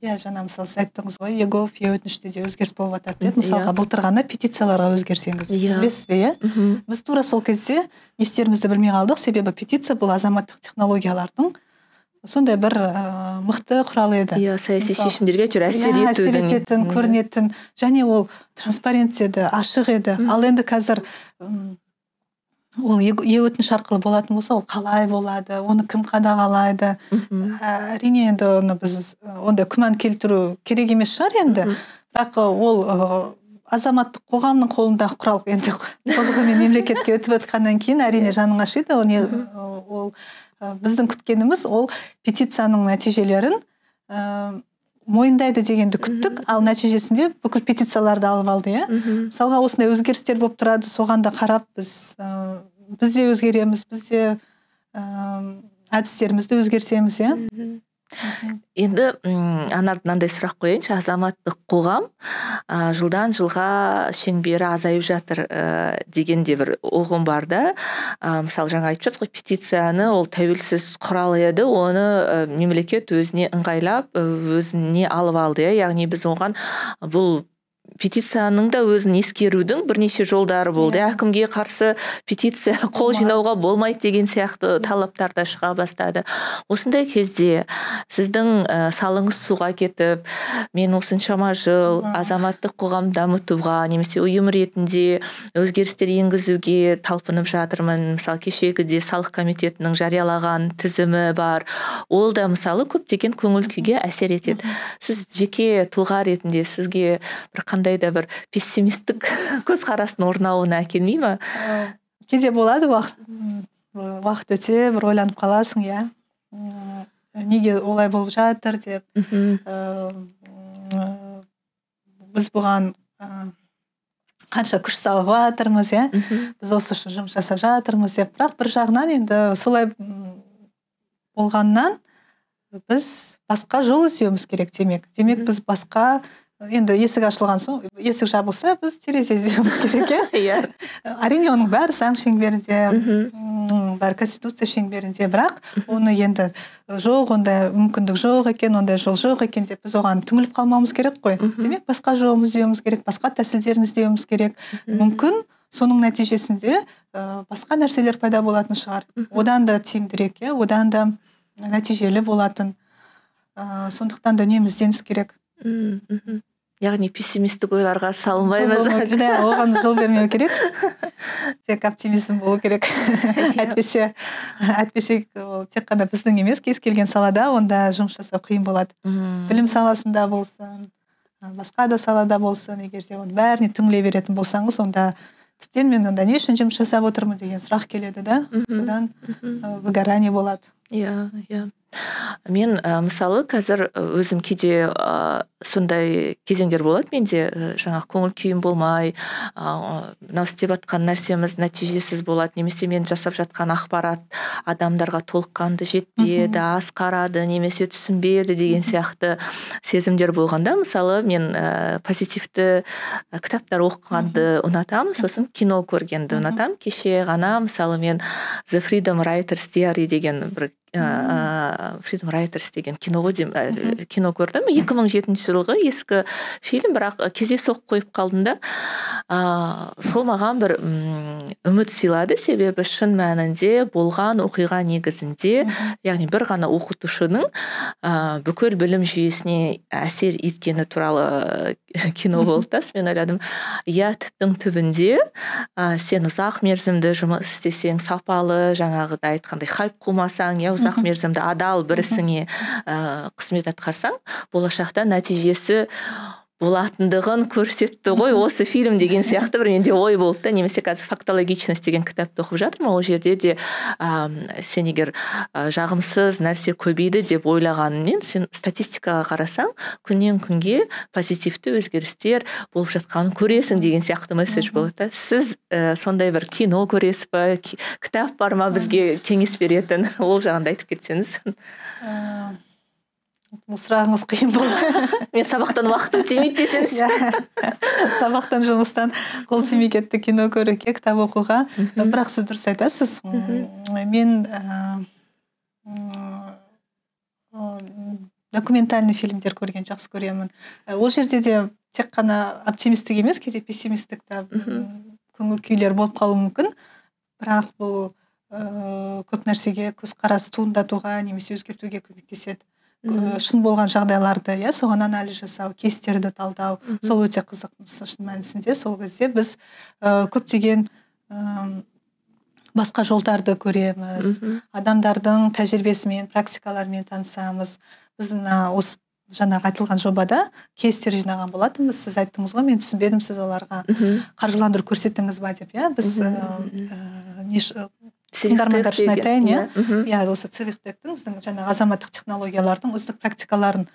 Иә жаңа мысалы сіз айттыңыз ғой. Егов е өтініште де өзгеріс болып жатады деп мысалға иә. былтыр ғана петицияларға өзгерсеңіз yeah. Иә. білесіз бе иә? Біз тура сол кезде не істерімізді білмей қалдық. Себебі петиция бұл азаматтық технологиялардың сондай бір ә, мықты құралы еді. Иә саяси шешімдерге әйтеуір әсер иә, етудің. әсер ететін көрінетін және ол транспарент еді ашық еді. Ал енді қазір ол е өтініш арқылы болатын болса ол қалай болады оны кім қадағалайды? Әрине енді оны біз ондай күмән келтіру керек емес шығар енді. Бірақ ол азаматтық қоғамның қолындағы құрал енді <laughs> толығымен мемлекетке өтіп жатқаннан кейін әрине жаның ашиды. Ол ол біздің күткеніміз ол петицияның нәтижелерін ә, мойындайды дегенді күттік. Ал нәтижесінде бүкіл петицияларды алып алды иә. Мысалға осындай өзгерістер болып тұрады. Соған да қарап біз ә, біз де өзгереміз біз де ә, әдістерімізді өзгертеміз иә. Енді м анар мынандай сұрақ қояйыншы. Азаматтық қоғам ә, жылдан жылға шеңбері азайып жатыр ә, деген де бір ұғым бар да. Ә, мысалы жаңа айтып жатсыз ғой петицияны ол тәуелсіз құрал еді оны ә, мемлекет өзіне ыңғайлап өзіне алып алды иә. Яғни біз оған бұл петицияның да өзін ескерудің бірнеше жолдары болды. Yeah. Әкімге қарсы петиция қол жинауға болмайды деген сияқты талаптар да шыға бастады. Осындай кезде сіздің ә, салыңыз суға кетіп мен осыншама жыл азаматтық қоғам дамытуға немесе ұйым ретінде өзгерістер енгізуге талпынып жатырмын. Мысалы кешегіде салық комитетінің жариялаған тізімі бар. Ол да мысалы көптеген көңіл күйге әсер етеді. Сіз жеке тұлға ретінде сізге бір қандай да бір пессимистік <laughs> көзқарастың орнауына әкелмей ма? Кейде болады уақыт уақыт өте бір ойланып қаласың иә. Неге олай болып жатыр деп. Біз бұған қанша күш салып жатырмыз иә. Біз осы үшін жұмыс жасап жатырмыз деп. Бірақ бір жағынан енді солай болғаннан біз басқа жол іздеуіміз керек демек. Демек біз басқа енді есік ашылған соң есік жабылса біз терезе іздеуіміз керек иә <laughs> иә. Әрине оның бәрі заң шеңберінде бәрі конституция шеңберінде. Бірақ оны енді жоқ ондай мүмкіндік жоқ екен ондай жол жоқ екен деп біз оған түңіліп қалмауымыз керек қой. Демек басқа жолын іздеуіміз керек басқа тәсілдерін іздеуіміз керек. Мүмкін соның нәтижесінде ә, басқа нәрселер пайда болатын шығар. Одан да тиімдірек иә одан да нәтижелі болатын. Ә, сондықтан да үнемі ізденіс керек. Мхм. Яғни пессимистік ойларға салынбаймыз. <laughs> Оған жол бермеу керек. <laughs> Тек оптимизм болу керек. <laughs> Әйтпесе әйтпесе ол тек қана біздің емес кез келген салада онда жұмыс жасау қиын болады. Білім саласында болсын басқа да салада болсын егер де оның бәріне түңіле беретін болсаңыз онда тіптен мен онда не үшін жұмыс жасап отырмын деген сұрақ келеді да. Содан выгорание болады. Иә иә. Мен ә, мысалы қазір өзім кейде ә, сондай кезеңдер болады менде. Ә, жаңағы көңіл күйім болмай мынау істеп жатқан нәрсеміз нәтижесіз болады немесе мен жасап жатқан ақпарат адамдарға толыққанды жетпеді аз қарады немесе түсінбеді деген сияқты сезімдер болғанда мысалы мен ә, позитивті кітаптар оқығанды ұнатамын. Сосын кино көргенді ұнатамын. Кеше ғана мысалы мен The Freedom Writers Diary деген бір ыыы фридом райтерс деген кино ғой деймін кино көрдім. Екі мың жетінші жылғы ескі фильм бірақ кездейсоқ қойып қалдым да. Ыыы сол маған бір үміт сыйлады. Себебі шын мәнінде болған оқиға негізінде яғни бір ғана оқытушының ыыы бүкіл білім жүйесіне әсер еткені туралы <laughs> кино болды да мен ойладым. Иә түптің түбінде ә, сен ұзақ мерзімді жұмыс істесең сапалы жаңағыдай айтқандай хайп қумасаң иә ұзақ мерзімді адал бір ісіңе ә, қызмет атқарсаң болашақта нәтижесі болатындығын көрсетті ғой. Осы фильм деген сияқты бір менде ой болды да. Немесе қазір фактологичность деген кітапты оқып жатырмын. Ол жерде де ә, сен егер жағымсыз нәрсе көбейді деп ойлағанмен сен статистикаға қарасаң күннен күнге позитивті өзгерістер болып жатқанын көресің деген сияқты месседж болады да. Сіз ә, сондай бір кино көресіз ба кітап бар ма бізге кеңес беретін? <laughs> Ол жағында айтып кетсеңіз. Бұл сұрағыңыз қиын болды. <laughs> Мен сабақтан уақытым тимейді десеңізші. Иә. сабақтан жұмыстан қол тимей кетті кино көруге кітап оқуға. Бірақ сіз дұрыс айтасыз. Мен документальный фильмдер көрген жақсы көремін. Ол жерде де тек қана оптимистік емес кейде пессимистік та көңіл күйлер болып қалуы мүмкін. Бірақ бұл ыыы көп нәрсеге көзқарас туындатуға немесе өзгертуге көмектеседі. Шын болған жағдайларды иә соған анализ жасау кейстерді талдау сол өте қызық шын мәнісінде. Сол кезде біз ә, көптеген ә, басқа жолдарды көреміз. Адамдардың тәжірибесімен практикаларымен танысамыз. Біз мына осы жаңағы айтылған жобада кейстер жинаған болатынбыз. Сіз айттыңыз ғой мен түсінбедім сіз оларға қаржыландыру көрсеттіңіз ба? деп иә. Біз ә, үшін айтайын иә? иә осы цивихтектің біздің жаңағы азаматтық технологиялардың үздік практикаларын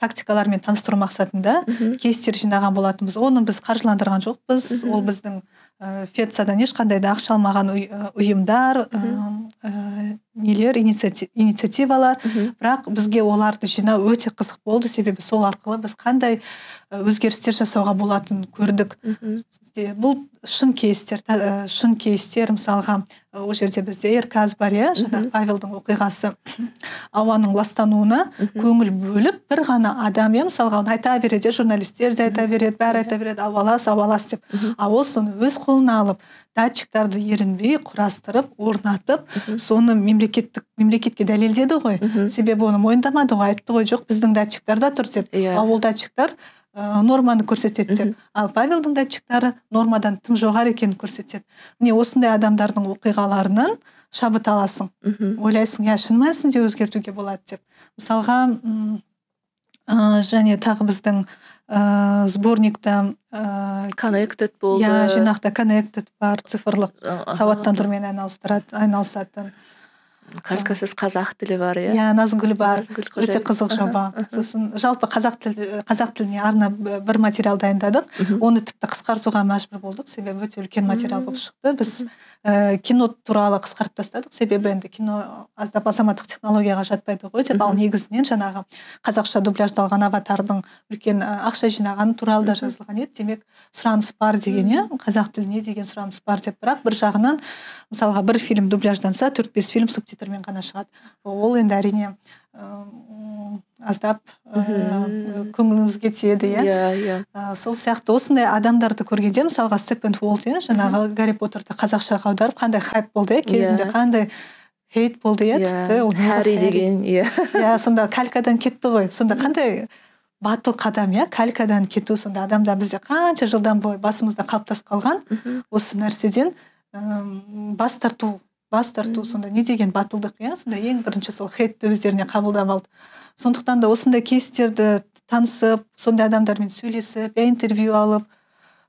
практикалармен таныстыру мақсатында кейстер жинаған болатынбыз. Оны біз қаржыландырған жоқпыз. Ол біздің ә, федсадан ешқандай да ақша алмаған ұйымдар ә, нелер инициативалар. Бірақ бізге оларды жинау өте қызық болды. Себебі сол арқылы біз қандай өзгерістер жасауға болатынын көрдік. Бұл шын кейстер шын кейстер мысалға ол жерде бізде ерказ бар иә? Жаңағы павелдің оқиғасы. <clears throat> Ауаның ластануына көңіл бөліп бір ғана адам иә? мысалға оны айта береді журналистер де айта береді бәрі айта береді. Ауа лас ауа лас деп. А ол соны өз қолына алып датчиктарды ерінбей құрастырып орнатып соны мемлекеттік мемлекетке дәлелдеді ғой. Себебі оны мойындамады ғой айтты ғой жоқ біздің датчиктар да тұр деп. Yeah. Иә. ол датчиктар ә, норманы көрсетеді деп. Ал павелдің датчиктары нормадан тым жоғары екенін көрсетеді. Міне осындай адамдардың оқиғаларынан шабыт аласың. Ойлайсың иә шын мәнісінде өзгертуге болады деп. Мысалға ә, және тағы біздің ә, сборникта ә, connected болды иә жинақта connected бар цифрлық сауаттандырумен айналысатын калькасыз қазақ тілі бар иә? Иә назгүл бар. Өте қызық жоба. Сосын жалпы қазақ тіл қазақ тіліне арнап бір материал дайындадық. Оны тіпті қысқартуға мәжбүр болдық. Себебі өте үлкен материал болып шықты. Біз ә, кино туралы қысқартып тастадық. Себебі енді кино аздап азаматтық технологияға жатпайды ғой деп. Ал негізінен жаңағы қазақша дубляждалған аватардың үлкен ақша жинағаны туралы да жазылған еді. Демек сұраныс бар деген иә? Қазақ тіліне деген сұраныс бар деп. Бірақ бір жағынан мысалға бір фильм дубляжданса төрт бес фильм субтитрмен ғана шығады. Ол енді әрине аздап ыыы көңілімізге тиеді иә? Иә иә. Сол сияқты осындай адамдарды көргенде мысалға степен уолт иә жаңағы гарри поттерді қазақшаға аударып қандай хайп болды иә кезінде? Қандай хейт болды иә тіпті ол хәрри деген иә. <laughs> Иә сонда калькадан кетті ғой. Сонда қандай батыл қадам иә калькадан кету сонда адамда бізде қанша жылдан бойы басымызда қалыптасып қалған. Осы нәрседен бас тарту бас тарту сонда не деген батылдық иә? сонда ең бірінші сол хейтті өздеріне қабылдап алды. Сондықтан да осындай кейстерді танысып сондай адамдармен сөйлесіп я интервью алып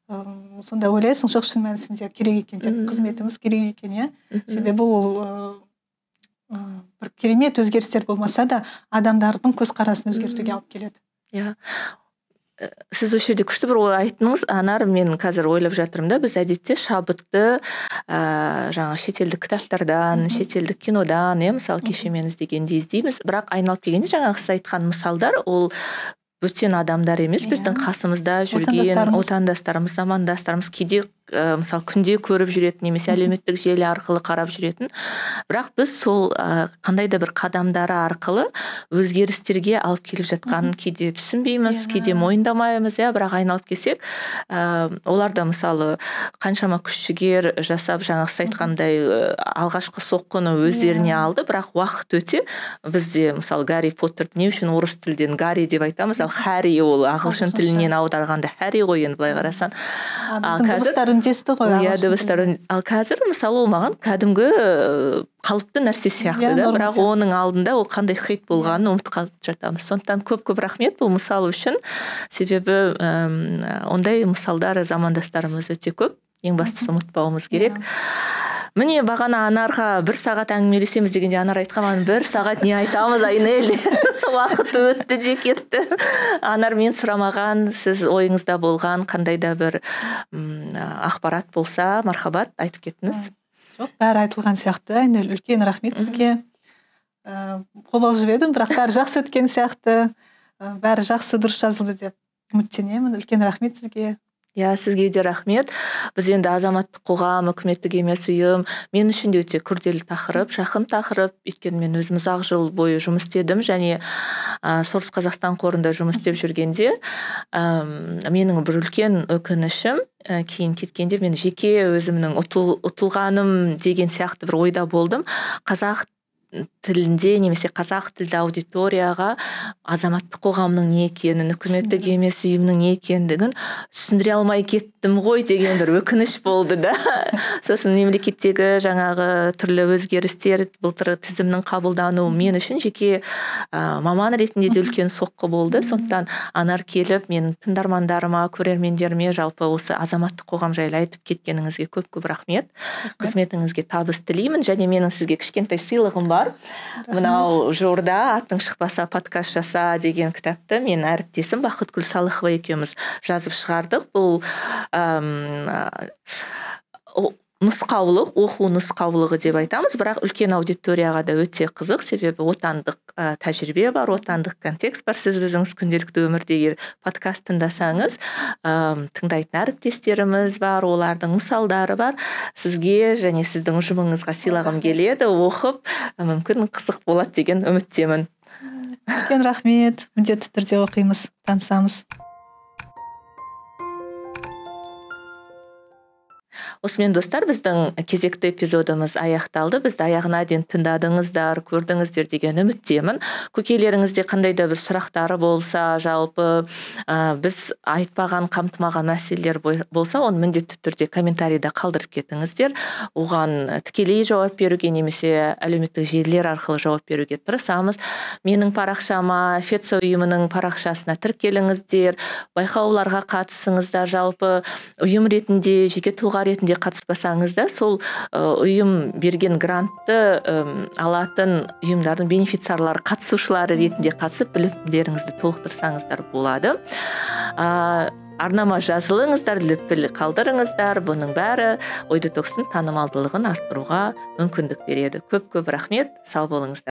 ыыы сонда ойлайсың жоқ шын мәнісінде керек екен деп қызметіміз керек екен иә? Себебі ол ыыы бір керемет өзгерістер болмаса да адамдардың көзқарасын өзгертуге алып келеді. Иә. Сіз осы жерде күшті бір ой айттыңыз. Анар мен қазір ойлап жатырмын да біз әдетте шабытты ә, жаңағы шетелдік кітаптардан шетелдік кинодан иә мысалы кеше мен іздегенде іздейміз. Бірақ айналып келгенде жаңағы сіз айтқан мысалдар ол бөтен адамдар емес біздің қасымызда жүрген отандастарымыз замандастарымыз кейде ә, мысалы күнде көріп жүретін немесе әлеуметтік желі арқылы қарап жүретін. Бірақ біз сол ә, қандай да бір қадамдары арқылы өзгерістерге алып келіп жатқанын кейде түсінбейміз yeah. кейде мойындамаймыз иә бірақ айналып келсек ә, олар да мысалы қаншама күш жігер жасап жаңағы сіз айтқандай алғашқы соққыны өздеріне алды бірақ уақыт өте бізде мысалы гарри поттерді не үшін орыс тілден гарри деп айтамыз ал хәрри ол ағылшын тілінен аударғанда хәрри ғой енді былай қарасаң. Ғой иә дыбыстар. ал қазір мысалы ол маған кәдімгі қалыпты нәрсе сияқты да бірақ оның алдында ол қандай хит болғанын ұмытып қалып жатамыз. Сондықтан көп көп рахмет бұл мысал үшін. Себебі ондай мысалдар замандастарымыз өте көп. Ең бастысы ұмытпауымыз керек. Міне бағана анарға бір сағат әңгімелесеміз дегенде анар айтқан бір сағат не айтамыз айнель <laughs> уақыт өтті де кетті. Анар мен сұрамаған сіз ойыңызда болған қандай да бір ақпарат болса мархабат айтып кеттіңіз. Жоқ бәрі айтылған сияқты. Айнель үлкен рахмет сізге. Ыыы қобалжып едім бірақ бәрі жақсы өткен сияқты. Бәрі жақсы дұрыс жазылды деп үміттенемін. Үлкен рахмет сізге. Иә сізге де рахмет. Біз енді азаматтық қоғам үкіметтік емес ұйым мен үшін де өте күрделі тақырып жақын тақырып. Өйткені мен өзім ұзақ жыл бойы жұмыс істедім және ә, сорс қазақстан қорында жұмыс істеп жүргенде ә, менің бір үлкен өкінішім ә, кейін кеткенде мен жеке өзімнің ұтыл, ұтылғаным деген сияқты бір ойда болдым. Қазақ тілінде немесе қазақ тілді аудиторияға азаматтық қоғамның не екенін үкіметтік емес ұйымның не екендігін түсіндіре алмай кеттім ғой деген бір өкініш болды да. <laughs> Сосын мемлекеттегі жаңағы түрлі өзгерістер былтыр тізімнің қабылдануы мен үшін жеке ә, маман ретінде де үлкен соққы болды. Сондықтан анар келіп мен тыңдармандарыма көрермендеріме жалпы осы азаматтық қоғам жайлы айтып кеткеніңізге көп көп рахмет. Қызметіңізге табыс тілеймін және менің сізге кішкентай сыйлығым бар. Бар. Мынау жуырда аттың шықпаса подкаст жаса деген кітапты мен әріптесім бақытгүл салықова екеуміз жазып шығардық. Бұл нұсқаулық оқу нұсқаулығы деп айтамыз. Бірақ үлкен аудиторияға да өте қызық. Себебі отандық ә, тәжірибе бар отандық контекст бар. Сіз өзіңіз күнделікті өмірде егер подкаст тыңдасаңыз ә, тыңдайтын әріптестеріміз бар олардың мысалдары бар. Сізге және сіздің ұжымыңызға сыйлағым келеді. Оқып мүмкін қызық болады деген үміттемін. Үлкен рахмет. Міндетті түрде оқимыз танысамыз. Осымен достар біздің кезекті эпизодымыз аяқталды. Бізді аяғына дейін тыңдадыңыздар көрдіңіздер деген үміттемін. Көкелеріңізде қандай да бір сұрақтары болса жалпы ә, біз айтпаған қамтымаған мәселелер болса оны міндетті түрде комментарийда қалдырып кетіңіздер. Оған тікелей жауап беруге немесе әлеуметтік желілер арқылы жауап беруге тырысамыз. Менің парақшама фетса ұйымының парақшасына тіркеліңіздер. Байқауларға қатысыңыздар жалпы ұйым ретінде жеке тұлға ретінде қатыспасаңыз да сол ұйым берген грантты алатын ұйымдардың бенефициарлары қатысушылары ретінде қатысып білімдеріңізді толықтырсаңыздар болады. Ә, арнама жазылыңыздар лүпіл қалдырыңыздар бұның бәрі ой детокстың танымалдылығын арттыруға мүмкіндік береді. Көп көп рахмет сау болыңыздар.